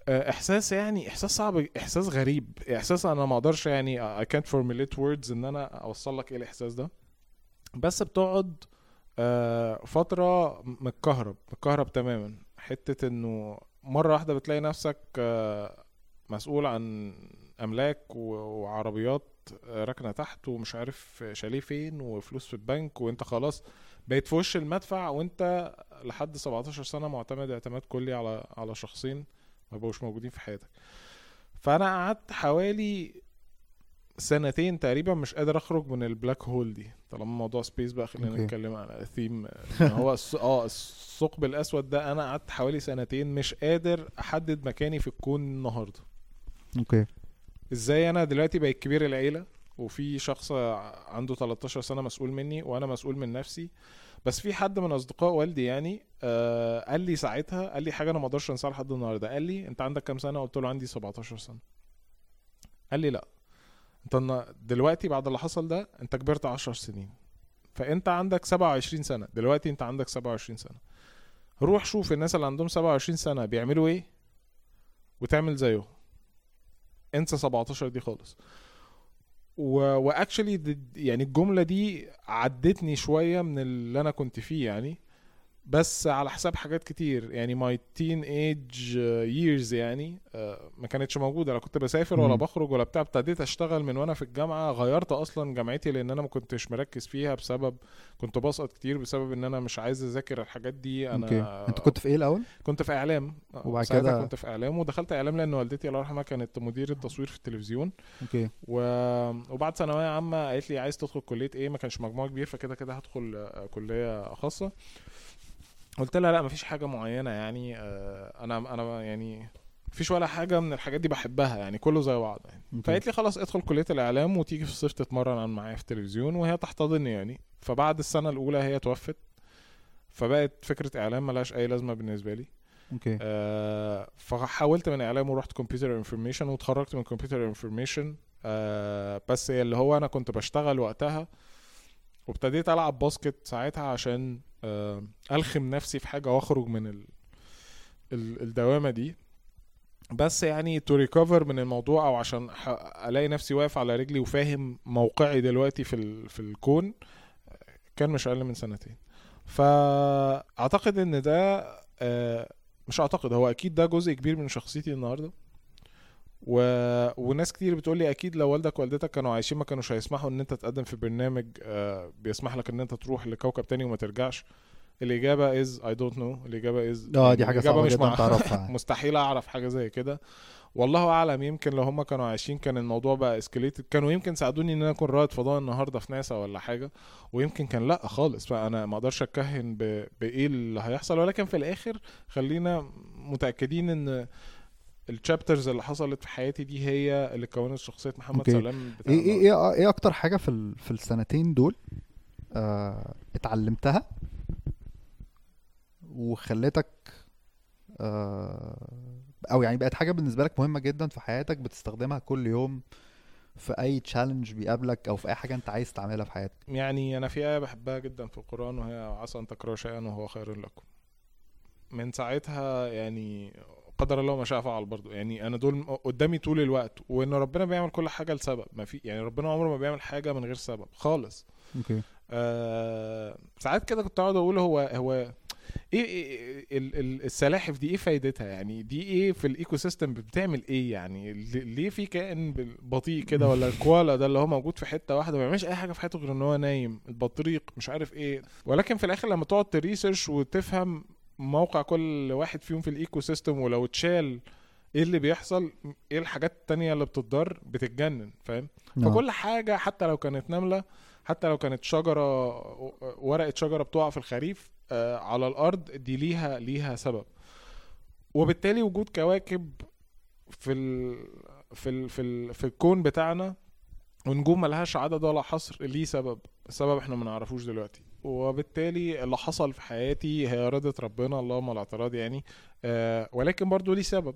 إحساس يعني إحساس صعب إحساس غريب. إحساس أنا ما أقدرش يعني I can't formulate words إن أنا أوصل لك إيه الإحساس ده. بس بتقعد آه، فترة متكهرب متكهرب تماما. حتة إنه مرة واحدة بتلاقي نفسك آه، مسؤول عن أملاك وعربيات آه، راكنة تحت ومش عارف شاليه فين وفلوس في البنك وأنت خلاص بقيت في وش المدفع وأنت لحد 17 سنة معتمد اعتماد كلي على على شخصين. ما بقوش موجودين في حياتك. فأنا قعدت حوالي سنتين تقريبا مش قادر أخرج من ال black hole دي. طالما موضوع space بقى خلينا okay. نتكلم على ثيم هو <laughs> آه الثقب الأسود ده أنا قعدت حوالي سنتين مش قادر أحدد مكاني في الكون النهارده. okay. إزاي أنا دلوقتي بقيت كبير العيلة وفي شخص عنده 13 سنة مسؤول مني وأنا مسؤول من نفسي بس في حد من أصدقاء والدي يعني آه قال لي ساعتها قال لي حاجة أنا ما أقدرش أنساها لحد النهارده. قال لي أنت عندك كام سنة؟ قلت له عندي 17 سنة. قال لي لا أنت دلوقتي بعد اللي حصل ده أنت كبرت 10 سنين فأنت عندك 27 سنة دلوقتي أنت عندك 27 سنة. روح شوف الناس اللي عندهم 27 سنة بيعملوا إيه وتعمل زيهم. انسى 17 دي خالص. و actually يعني الجملة دي عدتني شوية من اللي أنا كنت فيه يعني. بس على حساب حاجات كتير. يعني my teenage years يعني آه، ما كانتش موجودة. لا كنت بسافر ولا. بخرج ولا بتاع. ابتديت أشتغل من وأنا في الجامعة. غيرت أصلا جامعتي لأن أنا ما كنتش مركز فيها بسبب كنت بسقط كتير بسبب إن أنا مش عايز أذاكر الحاجات دي. أنا okay. أنت كنت في إيه الأول؟ كنت في إعلام. وبعد ساعتها كده- كنت في إعلام. ودخلت إعلام لأن والدتي الله يرحمها كانت مديرة تصوير في التلفزيون. أوكي. و... وبعد ثانوية عامة قالت لي عايز تدخل كلية إيه ما كانش مجموع كبير فكده كده هدخل آه، كلية خاصة. قلت لها لا مفيش حاجة معينة يعني آه، أنا أنا يعني مفيش ولا حاجة من الحاجات دي بحبها يعني كله زي بعض يعني. فقالت لي خلاص ادخل كلية الإعلام وتيجي في الصيف تتمرن عن معايا في التلفزيون وهي تحتضني يعني. فبعد السنة الأولى هي توفت فبقت فكرة إعلام ملهاش أي لازمة بالنسبة لي. okay. آه، فحولت من إعلام ورحت computer information واتخرجت من computer information بس اللي هو أنا كنت بشتغل وقتها وابتديت ألعب basket ساعتها عشان آه، ألخم نفسي في حاجة وأخرج من ال... ال... الدوامة دي. بس يعني to recover من الموضوع أو عشان ألاقي نفسي واقف على رجلي وفاهم موقعي دلوقتي في ال... في الكون كان مش أقل من سنتين. فأعتقد إن ده آه، مش أعتقد هو أكيد ده جزء كبير من شخصيتي النهارده. و... وناس كتير بتقول لي أكيد لو والدك ووالدتك كانوا عايشين ما كانوش هيسمحوا إن أنت تقدم في برنامج آه، بيسمح لك إن أنت تروح لكوكب تاني وما ترجعش. الإجابة is I don't know الإجابة is آه دي حاجة صعبة جدا مع- تعرفها. <laughs> مستحيل أعرف حاجة زي كده. والله أعلم يمكن لو هم كانوا عايشين كان الموضوع بقى escalated كانوا يمكن ساعدوني إن أنا أكون رائد فضاء النهارده في ناسا ولا حاجة ويمكن كان لأ خالص. فأنا ما أقدرش أتكهن ب... بإيه اللي هيحصل. ولكن في الآخر خلينا متأكدين إن ال chapters اللي حصلت في حياتي دي هي اللي كونت شخصية محمد okay. سلام بتاع إيه إيه إيه إيه أكتر حاجة في ال... في السنتين دول آه... اتعلمتها وخلتك آه... أو يعني بقت حاجة بالنسبة لك مهمة جدا في حياتك بتستخدمها كل يوم في أي challenge بيقابلك أو في أي حاجة أنت عايز تعملها في حياتك؟ يعني أنا في آية بحبها جدا في القرآن وهي عسى أن تكرهوا شيئا وهو خير لكم. من ساعتها يعني قدر الله ما شاء فعل برضو يعني أنا دول قدامي طول الوقت وإن ربنا بيعمل كل حاجة لسبب. ما في يعني ربنا عمره ما بيعمل حاجة من غير سبب خالص. okay. آه ساعات كده كنت أقعد أقول هو هو إيه, إيه ال- السلاحف دي إيه فايدتها؟ يعني دي إيه في ال ecosystem بتعمل إيه؟ يعني ليه في كائن بطيء كده <laughs> ولا الكوالا ده اللي هو موجود في حتة واحدة؟ ما بيعملش أي حاجة في حياته غير إن هو نايم البطريق مش عارف إيه. ولكن في الآخر لما تقعد تـ research وتفهم موقع كل واحد فيهم في ال ecosystem ولو اتشال إيه اللي بيحصل؟ إيه الحاجات التانية اللي بتتضر؟ بتتجنن فاهم؟ نعم. فكل حاجة حتى لو كانت نملة حتى لو كانت شجرة ورقة شجرة بتقع في الخريف آه، على الأرض دي ليها ليها سبب. وبالتالي وجود كواكب في ال في ال في ال في الكون بتاعنا ونجوم ملهاش عدد ولا حصر ليه سبب؟ السبب إحنا ما نعرفوش دلوقتي. وبالتالي اللي حصل في حياتي هي إرادة ربنا اللهم لا اعتراض يعني. آه ولكن برضو ليه سبب.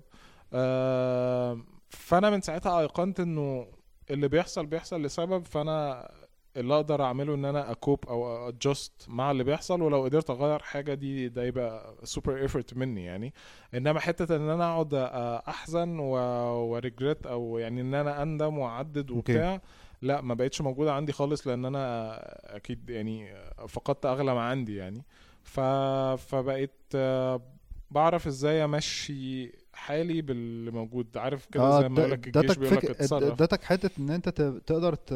آه فأنا من ساعتها أيقنت إنه اللي بيحصل بيحصل لسبب فأنا اللي أقدر أعمله إن أنا أ cope أو adjust مع اللي بيحصل ولو قدرت أغير حاجة دي ده يبقى super effort مني يعني. إنما حتة إن أنا أقعد أحزن وريجريت أو يعني إن أنا أندم وأعدد وبتاع لا ما بقتش موجودة عندي خالص لأن أنا أكيد يعني فقدت أغلى ما عندي يعني. ف فبقيت آه، بعرف إزاي أمشي حالي باللي موجود. عارف كده آه زي ما لك الجيش بيقول لك فك... اتصرف. ادتك حتة إن أنت. تقدر ت...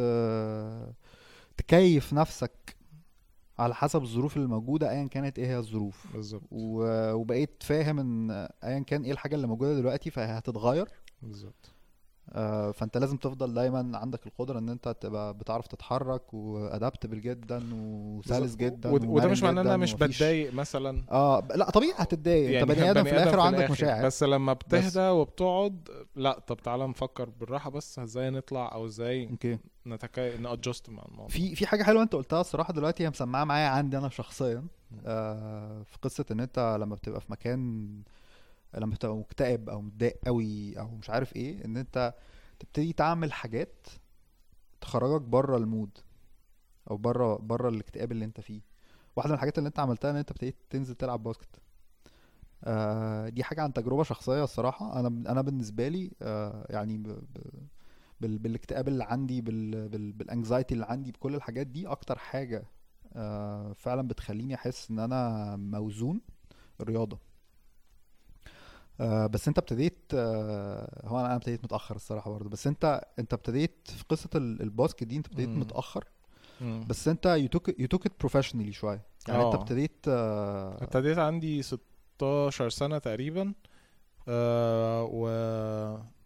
تكيف نفسك على حسب الظروف اللي موجودة ايا كانت إيه هي الظروف. بالظبط. و... وبقيت فاهم إن ايا كان إيه الحاجة اللي موجودة دلوقتي فهي هتتغير. بالظبط. آه، فانت لازم تفضل دايما عندك القدرة إن أنت تبقى بتعرف تتحرك وادابتبل جدا وسلس. جدا ود- وده مش معناه إن أنا مش بتضايق مثلا. آه لا طبيعي هتتضايق. يعني أنت بني آدم في الآخر وعندك مشاعر. بس لما بتهدى وبتقعد لا طب تعالى نفكر بالراحة بس إزاي نطلع أو إزاي أوكي. نتكأ نـ adjust مع الموضوع. في في حاجة حلوة أنت قلتها الصراحة دلوقتي هي مسمعة معايا عندي أنا شخصيا آه في قصة إن أنت لما بتبقى في مكان لما بتبقى مكتئب أو متضايق قوي أو مش عارف إيه إن أنت تبتدي تعمل حاجات تخرجك بره المود أو بره بره الاكتئاب اللي أنت فيه. واحدة من الحاجات اللي أنت عملتها إن أنت ابتديت تنزل تلعب basket. آه دي حاجة عن تجربة شخصية الصراحة. أنا أنا بالنسبة لي آه يعني ب ب بال بالاكتئاب اللي عندي بال بال بال anxiety اللي عندي بكل الحاجات دي أكتر حاجة آه فعلا بتخليني أحس إن أنا موزون الرياضه آه بس انت ابتديت آه هو أنا ابتديت متأخر الصراحة برضه بس انت انت ابتديت في قصة ال- ال basket دي انت ابتديت مم. متأخر مم. بس انت you took you took it professionally شوية يعني انت آه. ابتديت آه ابتديت عندي 16 سنة تقريبا آه و...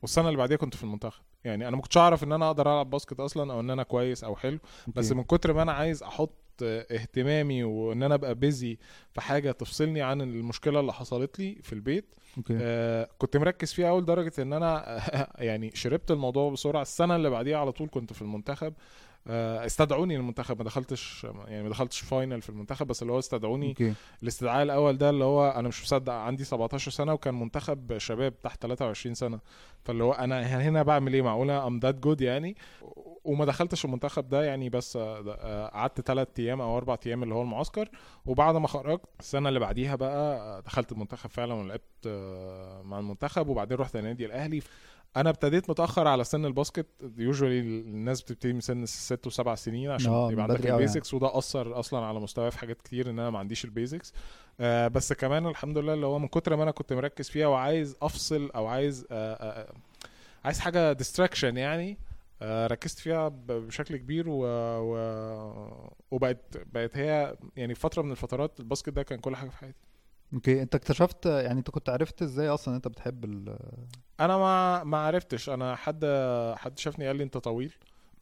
والسنة اللي بعديها كنت في المنتخب يعني أنا ما كنتش أعرف إن أنا أقدر ألعب basket أصلا أو إن أنا كويس أو حلو بس okay. من كتر ما أنا عايز أحط اهتمامي وان أنا ابقى busy في حاجة تفصلني عن المشكلة اللي حصلت لي في البيت okay. آه كنت مركز فيها اول درجه إن أنا <laughs> يعني شربت الموضوع بسرعة. السنة اللي بعديها على طول كنت في المنتخب استدعوني للمنتخب. ما دخلتش يعني ما دخلتش final في المنتخب بس اللي هو استدعوني okay. الاستدعاء الأول ده اللي هو أنا مش مصدق عندي 17 سنة وكان منتخب شباب تحت 23 سنة. فاللي هو أنا هنا بعمل إيه؟ معقولة؟ I'm that good يعني. وما دخلتش المنتخب ده يعني بس آه، آه، قعدت ثلاث أيام أو أربع أيام اللي هو المعسكر. وبعد ما خرجت السنة اللي بعديها بقى آه، دخلت المنتخب فعلا ولعبت آه، مع المنتخب. وبعدين رحت النادي الأهلي. أنا ابتديت متأخر على سن ال basket usually الناس بتبتدي من سن ست وسبع سنين عشان آه، يبقى عندك. ال basics وده أثر أصلا على مستواي في حاجات كتير إن أنا ما عنديش ال basics آه بس كمان الحمد لله اللي هو من كتر ما أنا كنت مركز فيها وعايز أفصل أو عايز آه آه عايز حاجة distraction يعني آه ركزت فيها بشكل كبير و... و... وبقت بقت هي يعني فترة من الفترات ال basket ده كان كل حاجة في حياتي okay انت اكتشفت يعني انت كنت عرفت إزاي أصلا انت بتحب ال أنا ما ما عرفتش. أنا حد حد شافني قال لي انت طويل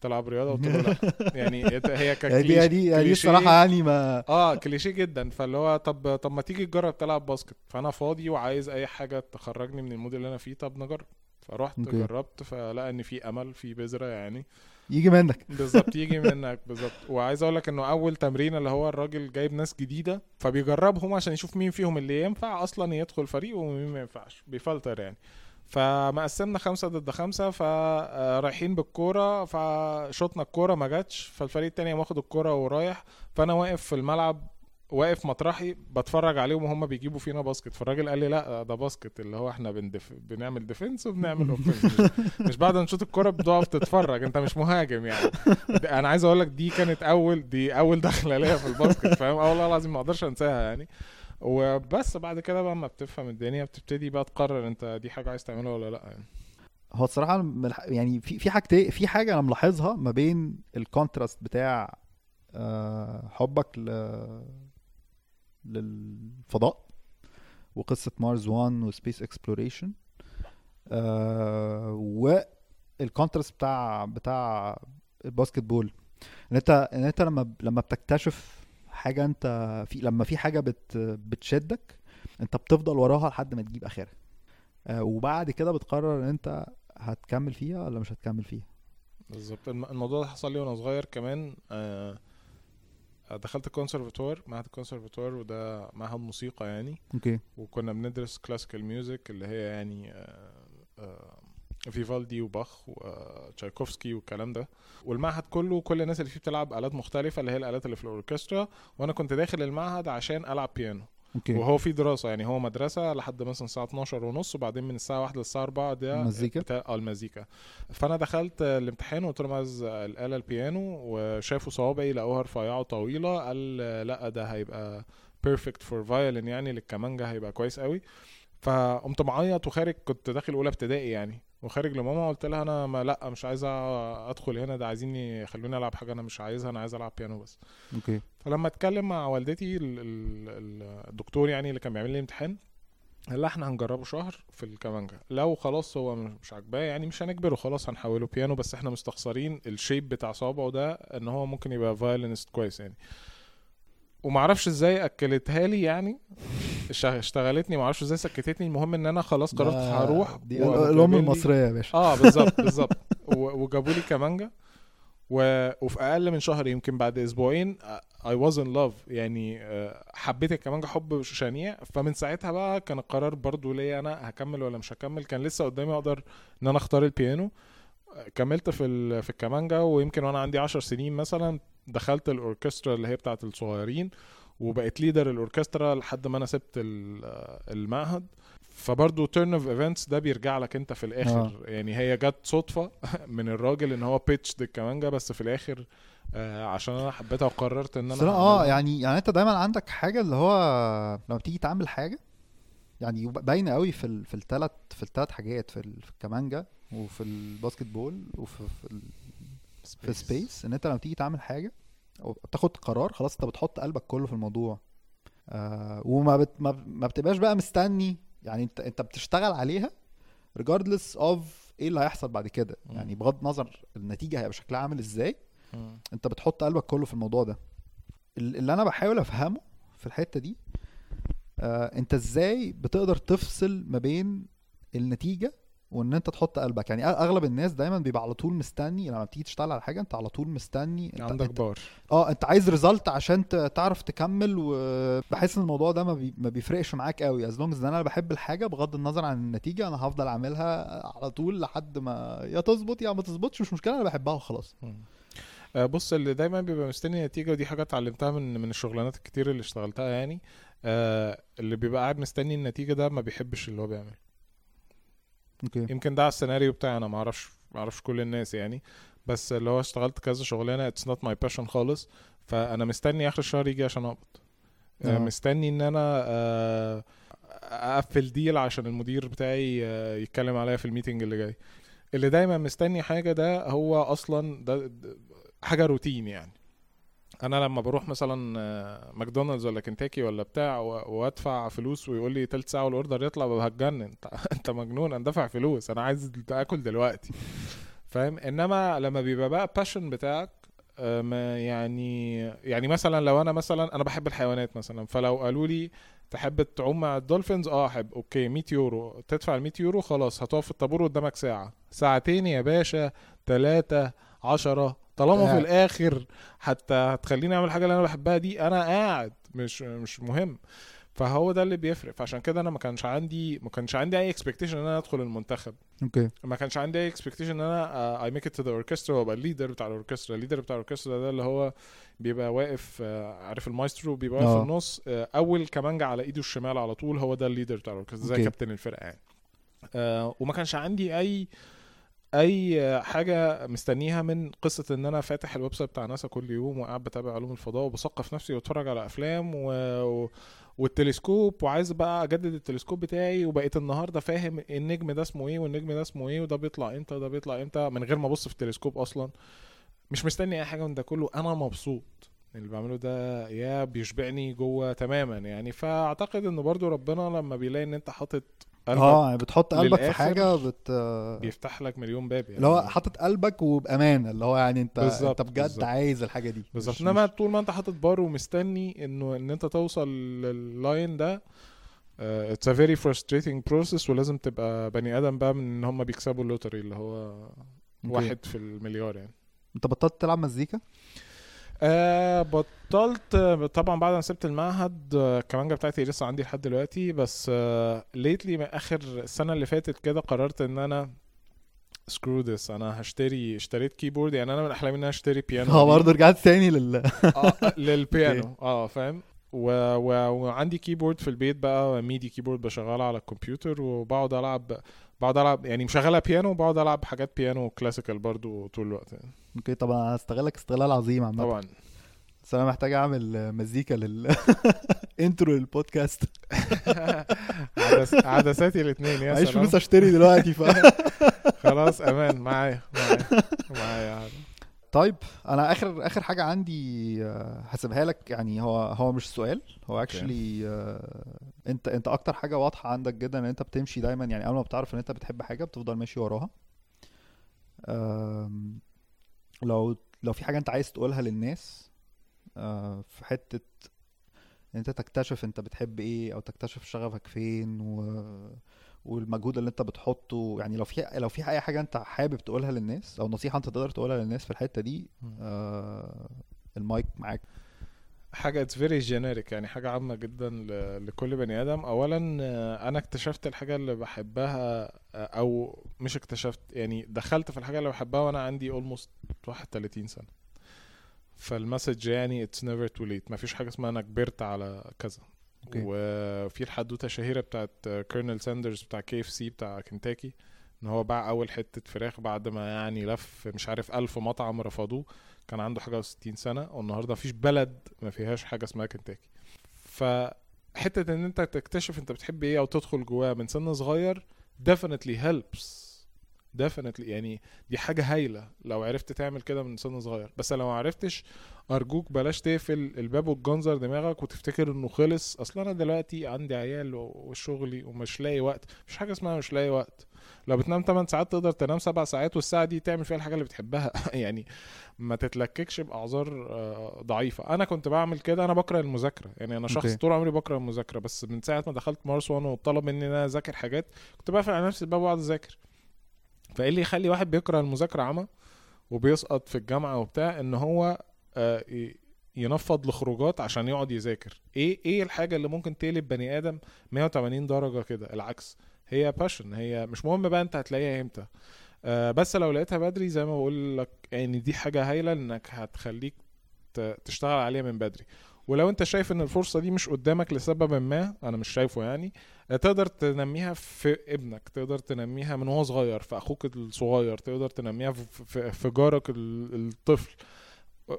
تلعب رياضه قلت له لا. <laughs> يعني هي يعني دي يعني كليشيه. الصراحة يعني ما آه كليشيه جدا. فاللي هو طب طب ما تيجي تجرب تلعب basket. فأنا فاضي وعايز أي حاجة تخرجني من ال mood اللي أنا فيه طب نجرب. فرحت. جربت فلقى إن في أمل في بذرة يعني. يجي منك. <laughs> بالظبط يجي منك بالظبط. وعايز أقول لك إنه أول تمرين اللي هو الراجل جايب ناس جديدة فبيجربهم عشان يشوف مين فيهم اللي ينفع أصلا يدخل فريق ومين ما ينفعش بيفلتر يعني. فمقسمنا خمسة ضد خمسة فرايحين بالكورة فشطنا الكورة ما جاتش فالفريق التاني واخد الكورة ورايح. فأنا واقف في الملعب واقف مطرحي بتفرج عليهم وهم بيجيبوا فينا basket. فالراجل قال لي لا ده basket اللي هو إحنا بندف... بنعمل defense وبنعمل offense مش, <laughs> مش بعد ما نشوط الكرة بتقف تتفرج انت مش مهاجم يعني. أنا عايز أقول لك دي كانت اول دي أول دخلة ليا في ال basket فاهم؟ آه والله العظيم ما أقدرش انساها يعني. وبس بعد كده بقى ما بتفهم الدنيا بتبتدي بقى تقرر انت دي حاجة عايز تعملها ولا لأ يعني. هو الصراحة يعني في في حاجتين في حاجة أنا ملاحظها ما بين ال contrast بتاع آه، حبك ل للفضاء وقصة Mars One و space exploration. وال contrast بتاع بتاع ال basketball إن انت إن أنت لما لما بتكتشف حاجة أنت في لما في حاجة بت بتشدك أنت بتفضل وراها لحد ما تجيب آخرها. آه، وبعد كده بتقرر إن أنت هتكمل فيها ولا مش هتكمل فيها. بالظبط. الم- الموضوع ده حصل لي وأنا صغير كمان. آه، دخلت الكونسرفتوار معهد الكونسرفتوار وده معهد موسيقى يعني. okay. وكنا بندرس classical music اللي هي يعني آه، آه، فيفالدي وباخ وتشايكوفسكي والكلام ده. والمعهد كله كل الناس اللي فيه بتلعب آلات مختلفة اللي هي الآلات اللي في الأوركسترا. وأنا كنت داخل المعهد عشان ألعب بيانو okay. وهو في دراسة يعني هو مدرسة لحد مثلا الساعة 12 ونص وبعدين من الساعة 1 للساعة 4 ده المزيكا؟ بتاع آه المزيكا. فأنا دخلت الامتحان وقلت لهم عايز الآلة البيانو وشافوا صوابعي لقوها رفيعة وطويلة قال لأ ده هيبقى perfect for violin يعني للكمانجا هيبقى كويس قوي. فقمت معيط وخارج كنت داخل أولى ابتدائي يعني. وخارج لماما قلت لها أنا ما لأ مش عايز أدخل هنا ده عايزين يخلوني ألعب حاجة أنا مش عايزها أنا عايز ألعب بيانو بس. okay. فلما اتكلم مع والدتي ال- ال- ال- الدكتور يعني اللي كان بيعمل لي امتحان قال لها إحنا هنجربه شهر في الكمانجا لو خلاص هو مش عاجباه يعني مش هنجبره خلاص هنحوله. بيانو بس إحنا مستخسرين ال shape بتاع صوابعه ده إن هو ممكن يبقى violinist كويس يعني. ومعرفش إزاي أكلتها لي يعني. اشت- اشتغلتني معرفش إزاي سكتتني. المهم إن أنا خلاص قررت هروح دي الام المصرية يا باشا. آه بالظبط <laughs> بالظبط. وجابوا لي كمانجا. و... وفي أقل من شهر يمكن بعد أسبوعين I was in love. يعني آه، حبيت الكمانجا حب شنيع. فمن ساعتها بقى كان القرار برضو ليا أنا هكمل ولا مش هكمل. كان لسه قدامي أقدر إن أنا أختار البيانو آه، كملت في ال... في الكمانجا. ويمكن وأنا عندي عشر سنين مثلا دخلت الأوركسترا اللي هي بتاعت الصغيرين وبقيت leader الأوركسترا لحد ما أنا سبت آه، المعهد فبرضه turn of events ده بيرجع لك أنت في الآخر آه. يعني هي جت صدفة <laughs> من الراجل إن هو بيteach الكمانجا بس في الآخر آه عشان أنا حبيتها وقررت إن أنا آه. يعني يعني أنت دايما عندك حاجة اللي هو لما بتيجي تعمل حاجة يعني باينة قوي في ال... في الثلاث في الثلاث حاجات في. في الكمانجا وفي ال basketball وفي في, space إن أنت لما تيجي تعمل حاجة أو بتاخد قرار خلاص أنت بتحط قلبك كله في الموضوع آه وما بت... ما... بتبقاش بقى مستني يعني أنت أنت بتشتغل عليها regardless of إيه اللي هيحصل بعد كده. يعني بغض النظر النتيجة هيبقى شكلها عامل إزاي. أنت بتحط قلبك كله في الموضوع ده ال- اللي أنا بحاول أفهمه في الحتة دي آه أنت إزاي بتقدر تفصل ما بين النتيجة وان انت تحط قلبك. يعني أغلب الناس دايما بيبقى على طول مستني لما بتيجي تشتغل على حاجة انت على طول مستني. انت عندك انت بار. آه انت عايز result عشان تعرف تكمل وبحس إن الموضوع ده ما, بي... ما بيفرقش معاك قوي. as long as أنا بحب الحاجة بغض النظر عن النتيجة أنا هفضل اعملها على طول لحد ما يا تظبط يا ما تظبطش مش مشكلة أنا بحبها وخلاص. آه، بص اللي دايما بيبقى مستني نتيجة ودي حاجة اتعلمتها من من الشغلانات الكتير اللي اشتغلتها يعني. آه اللي بيبقى قاعد مستني النتيجة ده ما بيحبش اللي هو بيعمله. okay. يمكن ده السيناريو بتاعي أنا ما أعرفش ما أعرفش كل الناس يعني. بس اللي هو اشتغلت كذا شغلانة it's not my passion خالص. فأنا مستني آخر الشهر يجي عشان أقبض. آه. آه. مستني إن أنا آه، أقفل deal عشان المدير بتاعي آه، يتكلم عليا في ال meeting اللي جاي. اللي دايما مستني حاجة ده هو أصلا ده حاجة روتين يعني. أنا لما بروح مثلا آه، ماكدونالدز ولا كنتاكي ولا بتاع وأدفع فلوس ويقول لي تلت ساعة وال order يطلع هتجنن. <laughs> انت انت مجنون أنا دافع فلوس أنا عايز آكل دلوقتي. <laughs> فاهم؟ إنما لما بيبقى بقى passion بتاعك آه، ما يعني يعني مثلا لو أنا مثلا أنا بحب الحيوانات مثلا فلو قالوا لي تحب تعوم مع ال dolphins آه أحب. okay 100 يورو. تدفع ال 100 يورو خلاص هتقف في الطابور قدامك ساعة. ساعتين يا باشا ثلاثة عشرة. طالما في قاعد. الآخر حتى هتخليني أعمل حاجة اللي أنا بحبها دي أنا قاعد مش مش مهم فهو ده اللي بيفرق فعشان كده أنا ما كانش عندي ما كانش عندي أي expectation إن أنا أدخل المنتخب okay ما كانش عندي أي expectation إن أنا I make it to the orchestra وأبقى ال leader بتاع الاوركسترا ال leader بتاع الاوركسترا ده اللي هو بيبقى واقف آه، عارف المايسترو بيبقى واقف آه. في النص آه، أول كمانجا على إيده الشمال على طول هو ده ال leader بتاع الاوركسترا زي. كابتن الفرقة يعني آه، وما كانش عندي أي أي حاجة مستنيها من قصة إن أنا فاتح ال website بتاع ناسا كل يوم وقاعد بتابع علوم الفضاء وبثقف نفسي واتفرج على أفلام و... و... والتلسكوب وعايز بقى أجدد التلسكوب بتاعي وبقيت النهارده فاهم النجم ده اسمه إيه والنجم ده اسمه إيه وده بيطلع إمتى وده بيطلع إمتى من غير ما أبص في التلسكوب أصلا. مش مستني أي حاجة من ده كله. أنا مبسوط. اللي بعمله ده يا بيشبعني جوه تماما يعني. فأعتقد إن برضو ربنا لما بيلاقي إن أنت حاطط آه يعني بتحط قلبك في حاجة بت بيفتح لك مليون باب يعني. اللي هو حاطط قلبك وبأمانة اللي هو يعني انت بالظبط، انت بجد بالظبط. عايز الحاجة دي. بالظبط. إنما طول ما أنت حاطط بار ومستني انه إن أنت توصل لل line ده it's a very frustrating process ولازم تبقى بني آدم بقى من إن هم بيكسبوا ال lottery اللي هو. واحد في المليار يعني. أنت بطلت تلعب مزيكا؟ آه بطلت آه، طبعا بعد ما سبت المعهد آه، الكمانجة بتاعتي لسه عندي لحد دلوقتي بس آه lately آخر السنة اللي فاتت كده قررت إن أنا screw this أنا هشتري اشتريت keyboard يعني أنا من أحلامي إن أنا أشتري بيانو آه. برضه رجعت تاني لل <laughs> آه للبيانو آه فاهم؟ و... و... وعندي keyboard في البيت بقى MIDI keyboard بشغلها على الكمبيوتر وبقعد ألعب بقعد العب يعني مشغلها بيانو وبقعد ألعب حاجات بيانو classical برضو طول الوقت يعني. okay طبعا أنا هستغلك استغلال عظيم عامة طبعا بس أنا محتاج أعمل مزيكا لل <laughs> intro للبودكاست <laughs> عدس... عدساتي الاثنين يا معيش فلوس أشتري دلوقتي ف <laughs> خلاص أمان معايا معايا معايا. طيب أنا آخر آخر حاجة عندي آه، هسيبها لك. يعني هو هو مش سؤال هو اكشلي أنت أنت أكتر حاجة واضحة عندك جدا إن أنت بتمشي دايما يعني أول ما بتعرف إن أنت بتحب حاجة بتفضل ماشي وراها. لو لو في حاجة أنت عايز تقولها للناس آه، في حتة إن أنت تكتشف أنت بتحب إيه أو تكتشف شغفك فين و... والمجهود اللي انت بتحطه يعني لو في لو في أي حاجة انت حابب تقولها للناس أو نصيحة انت تقدر تقولها للناس في الحتة دي آه المايك معاك. حاجة it's very generic يعني حاجة عامة جدا لكل بني آدم. اولا آه، أنا اكتشفت الحاجة اللي بحبها آه، أو مش اكتشفت يعني دخلت في الحاجة اللي بحبها وأنا عندي almost 31 سنة. فال message يعني it's never too late مفيش حاجة اسمها أنا كبرت على كذا. وفي الحدوتة الشهيره بتاعت Colonel Sanders بتاع KFC بتاع كنتاكي إن هو باع أول حتة فراخ بعد ما يعني لف مش عارف ألف مطعم رفضوه. كان عنده حاجة و60 سنة والنهاردة مفيش بلد ما فيهاش حاجة اسمها كنتاكي. فحتة إن أنت تكتشف أنت بتحب إيه أو تدخل جواه من سن صغير definitely helps definitely يعني دي حاجة هايلة لو عرفت تعمل كده من سن صغير. بس لو ما عرفتش أرجوك بلاش تقفل الباب وتجنزر دماغك وتفتكر إنه خلص. أصلا أنا دلوقتي عندي عيال وشغلي ومش لاقي وقت. مفيش حاجة اسمها مش لاقي وقت. لو بتنام 8 ساعات تقدر تنام 7 ساعات والساعة دي تعمل فيها الحاجة اللي بتحبها. <laughs> يعني ما تتلككش بأعذار آه، ضعيفة. أنا كنت بعمل كده أنا بكره المذاكرة. يعني أنا شخص. طول عمري بكره المذاكرة. بس من ساعة ما دخلت مارس 1 وطلب مني إن أنا أذاكر حاجات كنت بقفل على نفسي الباب وأقعد أذاكر. فإيه اللي يخلي واحد بيكره المذاكرة عمى وبيسقط في الجامعة وبتاع؟ إن هو آه، ينفض لخروجات عشان يقعد يذاكر. إيه إيه الحاجة اللي ممكن تقلب بني آدم 180 درجة كده؟ العكس. هي باشن هي مش مهم بقى أنت هتلاقيها إمتى. آه بس لو لقيتها بدري زي ما بقول لك يعني دي حاجة هايلة إنك هتخليك تشتغل عليها من بدري. ولو انت شايف ان الفرصة دي مش قدامك لسبب ما أنا مش شايفه يعني آه، تقدر تنميها في ابنك تقدر تنميها من وهو صغير في أخوك الصغير تقدر تنميها في, في, جارك ال- الطفل.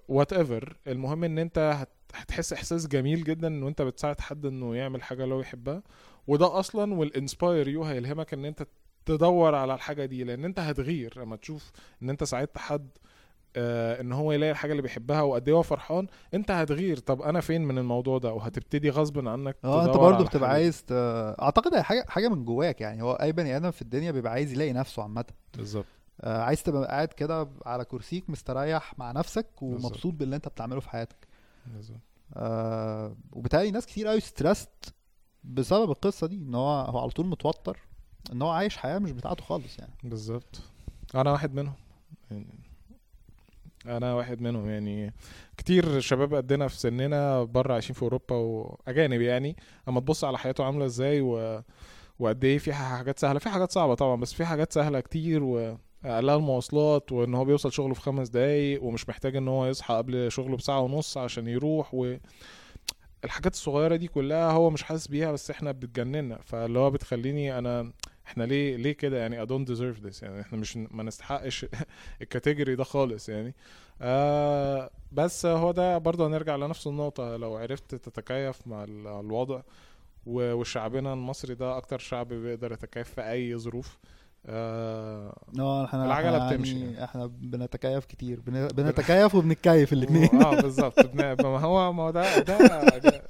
whatever المهم ان انت هت- هتحس احساس جميل جدا ان انت بتساعد حد انه يعمل حاجة اللي هو يحبها. وده أصلا وال inspire you هيلهمك ان انت تدور على الحاجة دي لأن انت هتغير لما تشوف ان انت ساعدت حد آه إن هو يلاقي الحاجة اللي بيحبها وقد إيه هو فرحان أنت هتغير. طب أنا فين من الموضوع ده؟ وهتبتدي غصب عنك آه أنت برضه بتبقى. عايز ت... أعتقد هي حاجة حاجة من جواك يعني. هو أي بني آدم في الدنيا بيبقى عايز يلاقي نفسه عامة. بالظبط. آه عايز تبقى قاعد كده على كرسيك مستريح مع نفسك ومبسوط باللي أنت بتعمله في حياتك. بالظبط. آه وبالتالي ناس كتير قوي ستريسد بسبب القصة دي إن هو هو على طول متوتر إن هو عايش حياة مش بتاعته خالص يعني. بالظبط. أنا واحد منهم. يعني أنا واحد منهم يعني. كتير شباب قدنا في سننا بره عايشين في أوروبا وأجانب يعني. أما تبص على حياته عاملة إزاي و... وقد إيه في حاجات سهلة. في حاجات صعبة طبعا بس في حاجات سهلة كتير واقلها المواصلات وإن هو بيوصل شغله في خمس دقايق ومش محتاج إن هو يصحى قبل شغله بساعة ونص عشان يروح و الحاجات الصغيرة دي كلها هو مش حاسس بيها بس إحنا بتجننا فاللي هو بتخليني أنا إحنا ليه ليه كده يعني I don't deserve this يعني إحنا مش ما نستحقش <laughs> الكاتيجوري ده خالص يعني. آه بس هو ده برضه هنرجع لنفس النقطة لو عرفت تتكيف مع ال- الوضع وشعبنا المصري ده أكتر شعب بيقدر يتكيف في أي ظروف آه إحنا العجلة إحنا بتمشي يعني يعني. إحنا بنتكيف كتير بن- <laughs> بنتكيف وبنتكيف الاثنين <laughs> آه بالظبط. ما هو ما هو ده ده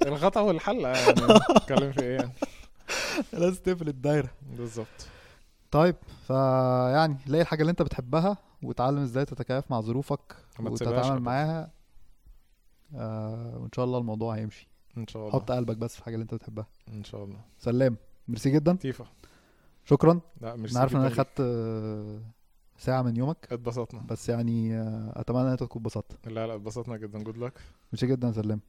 الغطا والحلة يعني. نتكلم في إيه يعني؟ لازم تقفل الدايره بالظبط طيب فيعني لاقي الحاجة اللي انت بتحبها وتعلم إزاي تتكيف مع ظروفك وتتعامل. معاها؟ آه وإن شاء الله الموضوع هيمشي. إن شاء الله. حط قلبك بس في الحاجة اللي انت بتحبها. إن شاء الله. سلام. ميرسي جدا. تيفا شكرا. لا مش أنا عارف إن أنا خدت آه، ساعة من يومك. اتبسطنا. بس يعني آه، أتمنى إن أنت تكون اتبسطت. لا لا اتبسطنا جدا. good luck merci جدا سلام.